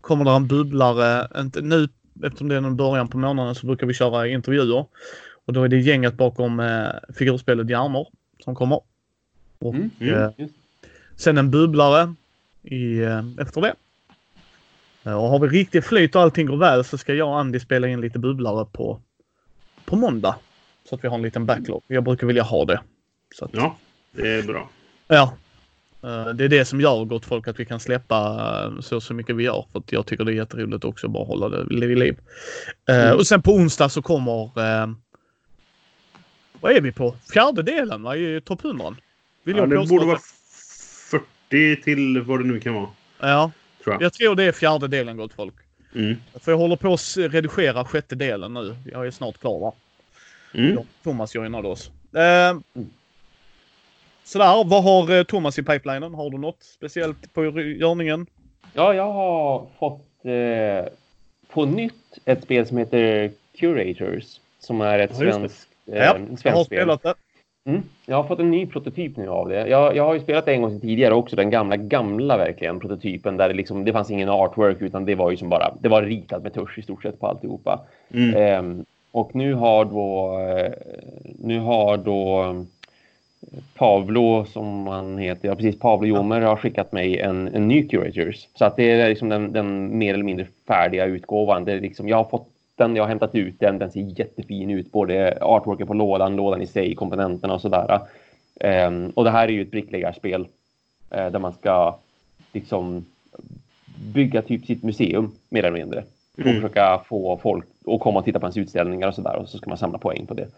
kommer det en bubblare. Inte nu, eftersom det är en början på månaden så brukar vi köra intervjuer. Och då är det gänget bakom eh, figurspelet Hjärnor som kommer. Och, Mm. Mm. eh, Just. sen en bubblare i, efter det. Och har vi riktigt flyt och allting går väl så ska jag och Andy spela in lite bubblare på, på måndag. Så att vi har en liten backlog. Jag brukar vilja ha det. Så att, Ja, det är bra. Ja. Eh, Det är det som gör gott folk att vi kan släppa eh, så, så mycket vi gör. För att jag tycker det är jätteroligt också att bara hålla det vid liv. Eh, Mm. Och sen på onsdag så kommer... Vad är vi på? Fjärde delen va? I topp 100? Vill Ja, jag det borde vara 40 till vad det nu kan vara. Ja, Tror jag. jag tror det är fjärde delen gott folk. Mm. För jag håller på att redigera sjätte delen nu. Jag är snart klar va? Mm. Thomas joinade oss. Eh, sådär, vad har eh, Thomas i pipelinen? Har du något speciellt på görningen? Ja, jag har fått eh, på nytt ett spel som heter Curators. Som är ett Ja, svenskt, eh, Ja, en Jag har svenskt spel. spelat det. Mm. Jag har fått en ny prototyp nu av det. Jag, jag har ju spelat det en gång tidigare också, den gamla, gamla verkligen prototypen där det liksom, det fanns ingen artwork utan det var ju som bara, det var ritat med tusch i stort sett på alltihopa. Mm. Ehm, och nu har då, eh, nu har då Pavlo, som han heter, ja precis, Pavlo Jomer har skickat mig en, en ny Curators. Så att det är liksom den, den mer eller mindre färdiga utgåvan. Det är liksom, jag har fått den, jag har hämtat ut den, den ser jättefin ut. Både artworken på lådan, lådan i sig, komponenterna och sådär. Um, och det här är ju ett brickläggarspel uh, där man ska liksom bygga typ sitt museum mer eller mindre. Och Mm. försöka få folk att komma och titta på ens utställningar och sådär. Och så ska man samla poäng på det.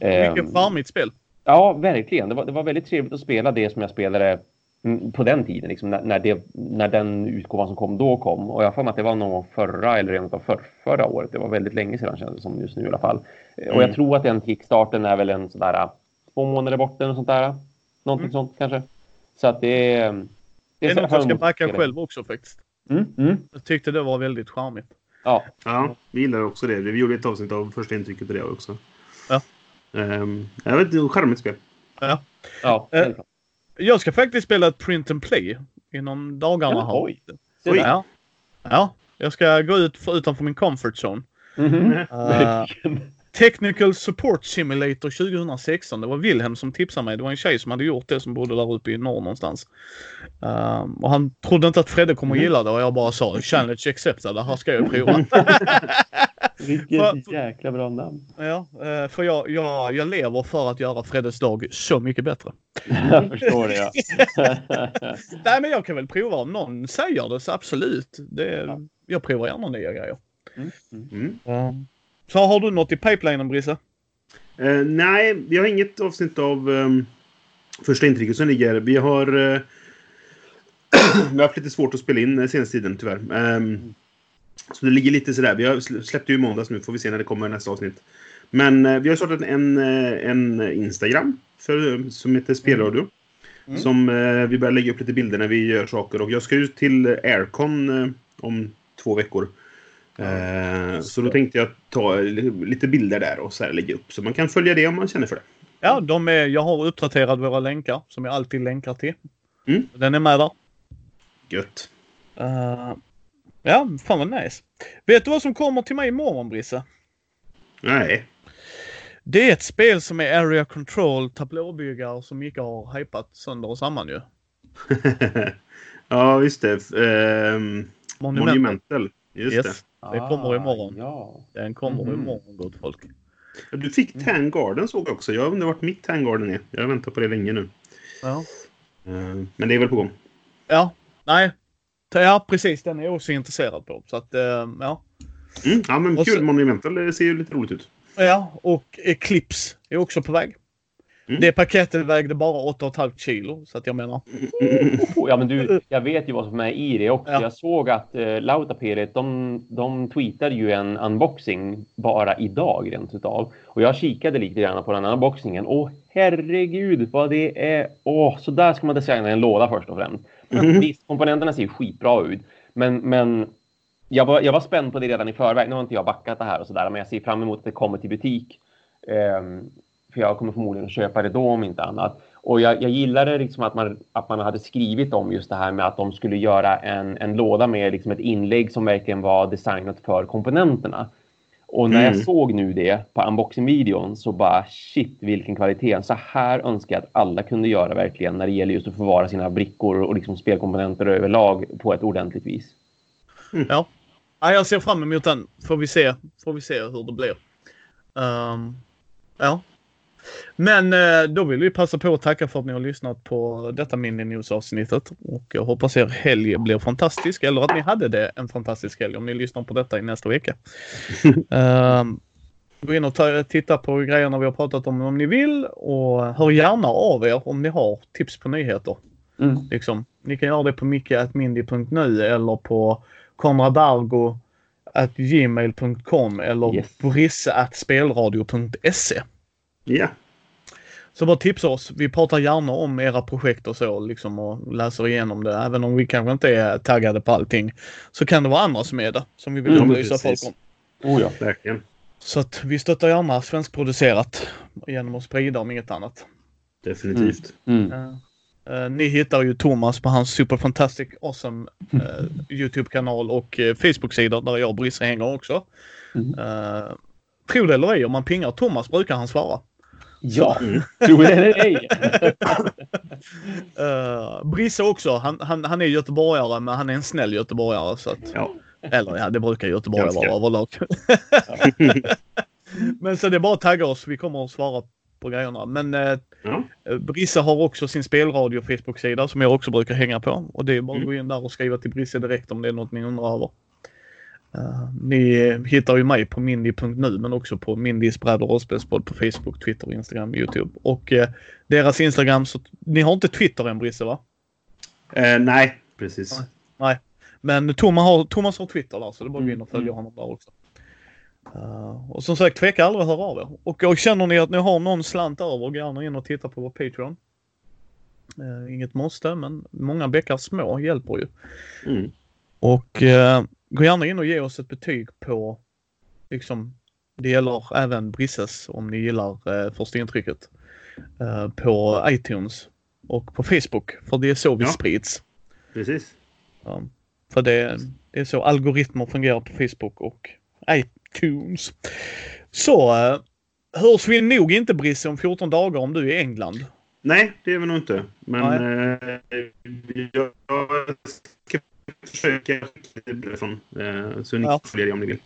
Vilket Ehm, charmigt spel. Ja, verkligen. Det var, det var väldigt trevligt att spela det som jag spelade mm, på den tiden, liksom, när, när, det, när den utgåvan som kom då kom. Och jag har att det var nog förra eller rent av för, förra året. Det var väldigt länge sedan kändes det som just nu i alla fall. Eh, Och Mm. jag tror att den kickstarten är väl en sådär äh, två månader bort eller sånt där. Någonting Mm. sånt kanske. Så att det är... Det är något jag ska backa själv också faktiskt. Mm, mm. Jag tyckte det var väldigt charmigt. Ja, Ja, vi gillar också det. Vi gjorde ett avsnitt av första intrycket av det också. Ja. Um, jag vet inte, charmigt spel. Ja. ja. Klart. Jag ska faktiskt spela ett print and play inom dagarna. Ja, oj. Där. Ja. ja. Jag ska gå ut för, utanför min comfort zone. Mhm. Eh, Verkligen. Technical Support Simulator 2016. Det var Wilhelm som tipsade mig. Det var en tjej som hade gjort det som bodde där uppe i norr någonstans. Ehm, och han trodde inte att Fredde kommer Mm. gilla det och jag bara sa challenge accepted. Det här ska jag prova. Vilket För- jäkla bra namn. ja, eh, för jag, jag, jag lever för att göra Freddes dag så mycket bättre. Jag förstår det, ja. Nej men jag kan väl prova om någon säger det så absolut. Det, Ja. Jag provar gärna nya grejer. Mm, mm. Mm. Så har du något i pipelinen Brisse? Eh, nej, vi har inget avsnitt av um, första intrycket som ligger. Vi har, eh, vi har haft lite svårt att spela in eh, senaste tiden tyvärr. Ehm, så det ligger lite sådär. Vi har sl- släppte ju måndags nu. Får vi se när det kommer nästa avsnitt. Men eh, vi har startat en, eh, en Instagram för, eh, som heter Spelradio. Mm. Som eh, vi börjar lägga upp lite bilder när vi gör saker. Och jag ska ju till Aircon eh, om två veckor. Eh, så då tänkte jag ta li- lite bilder där och så här lägga upp. Så man kan följa det om man känner för det. Ja, de är, jag har uppdaterat våra länkar som jag alltid länkar till. Mm. Den är med där. Gött. Eh, ja, fan vad nice. Vet du vad som kommer till mig imorgon Brisse? Nej. Det är ett spel som är Area Control tablåbyggare som Micke har hypat sönder och samman ju. ja, just det. F- ehm, Monument. Monumental. Just Yes. Det kommer imorgon. Ah, Ja. Den kommer Mhm. imorgon gott folk. det. Du fick Tan Garden såg jag också. Jag undrar vart mitt Tan Garden är. Jag har väntat på det länge nu. Ja. Ehm, men det är väl på gång. Ja, nej. Ja, precis. Den är jag också intresserad på. Så att, eh, ja. Mm, ja, men Och kul. så- Monumental det ser ju lite roligt ut. Ja, och Eclipse är också på väg. Mm. Det paketet vägde bara 8,5 kilo. Så att jag menar. Oh, Ja, men du, jag vet ju vad som är i det också. Ja. Jag såg att eh, Lautaperit, de, de tweetade ju en unboxing bara idag rent utav. Och jag kikade lite grann på den unboxingen. Åh herregud vad det är. Åh, så där ska man designa en låda först och främst. Mhm. Visst, komponenterna ser ju skitbra ut. Men, men jag, var, jag var spänd på det redan i förväg. Nu har inte jag backat det här och sådär. Men jag ser fram emot att det kommer till butik. Ehm, för jag kommer förmodligen att köpa det då om inte annat. Och jag, jag gillade liksom att, man, att man hade skrivit om just det här med att de skulle göra en, en låda med liksom ett inlägg som verkligen var designat för komponenterna. Och när jag Mm. såg nu det på unboxing-videon så bara shit vilken kvalitet. Så här önskar jag att alla kunde göra verkligen när det gäller just att förvara sina brickor och liksom spelkomponenter överlag på ett ordentligt vis. Ja. ja. Jag ser fram emot den. Får vi se, får vi se hur det blir. Ehm, ja. Men eh, då vill vi passa på att tacka för att ni har lyssnat på detta mini-news-avsnittet. Och jag hoppas er helg blir fantastisk. Eller att ni hade det en fantastisk helg om ni lyssnar på detta i nästa vecka. Ehm, gå in och ta, titta på grejerna vi har pratat om om ni vill. Och hör gärna av er om ni har tips på nyheter. Mm. Liksom. Ni kan göra det på micke.mindy.nu eller på konradargo.gmail.com eller Yes. brisse.spelradio.se. Ja. Så bara tipsa oss. Vi pratar gärna om era projekt och så liksom och läser igenom det. Även om vi kanske inte är taggade på allting så kan det vara andra som är det. Som vi vill Mm, upplysa folk om. Oh ja. Verkligen. Så att vi stöttar gärna svenskproducerat genom att sprida om inget annat. Definitivt. Mm. Eh, eh, ni hittar ju Thomas på hans Super Fantastic Awesome eh, Youtube-kanal och uh, Facebook-sida där jag och Brisse hänger också. Mm. Uh, tro det eller ej, om man pingar Thomas brukar han svara. Ja, tro det eller ej. Uh, Brisse också. Han, han, han är göteborgare, men han är en snäll göteborgare. Så att, Ja. Eller ja, det brukar göteborgare vara överlag. men så det är bara att tagga oss. Vi kommer att svara på grejerna. Men uh, Ja. Brisse har också sin spelradio Facebook-sida som jag också brukar hänga på. Och det är bara att Mm. gå in där och skriva till Brisse direkt om det är något ni undrar över. Uh, ni hittar ju mig på mindy.nu men också på Mindys bräd och rollspelspodd på Facebook, Twitter, Instagram, Youtube. Och eh, deras Instagram, så ni har inte Twitter än Brisse va? Eh, nej, precis. Nej. Men Thomas har, Thomas har Twitter där så det är bara att gå in och Mm, följa honom där också. Uh, och som sagt, tveka aldrig att höra av er. Och, och känner ni att ni har någon slant över, gå gärna in och titta på vår Patreon. Uh, inget måste, men många bäckar små hjälper ju. Mm. Och uh, gå gärna in och ge oss ett betyg på, liksom, det gäller även Brisses om ni gillar uh, första intrycket. Uh, på iTunes och på Facebook, för det är så vi Ja. sprids. Precis. Ja, för det, det är så algoritmer fungerar på Facebook och iTunes. Så uh, hörs vi nog inte Brisse om 14 dagar om du är i England. Nej, det är vi nog inte. Men eh, jag försöka skicka från. Eh, så ni Ja. följer det om ni vill.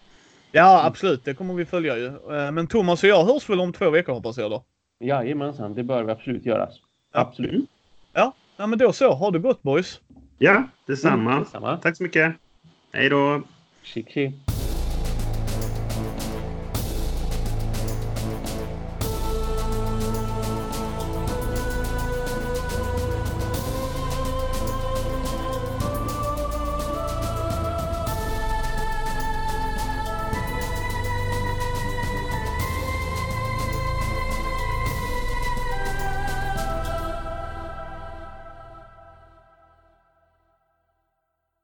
Ja absolut, det kommer vi följa ju. Eh, Men Thomas och jag hörs väl om två veckor hoppas jag då. Jajamensan, det bör vi absolut göras. Ja. Absolut. Ja, ja men då så. Ha det gott boys. Ja, detsamma. Mm, detsamma. Tack så mycket. Hej då. Chic, chic.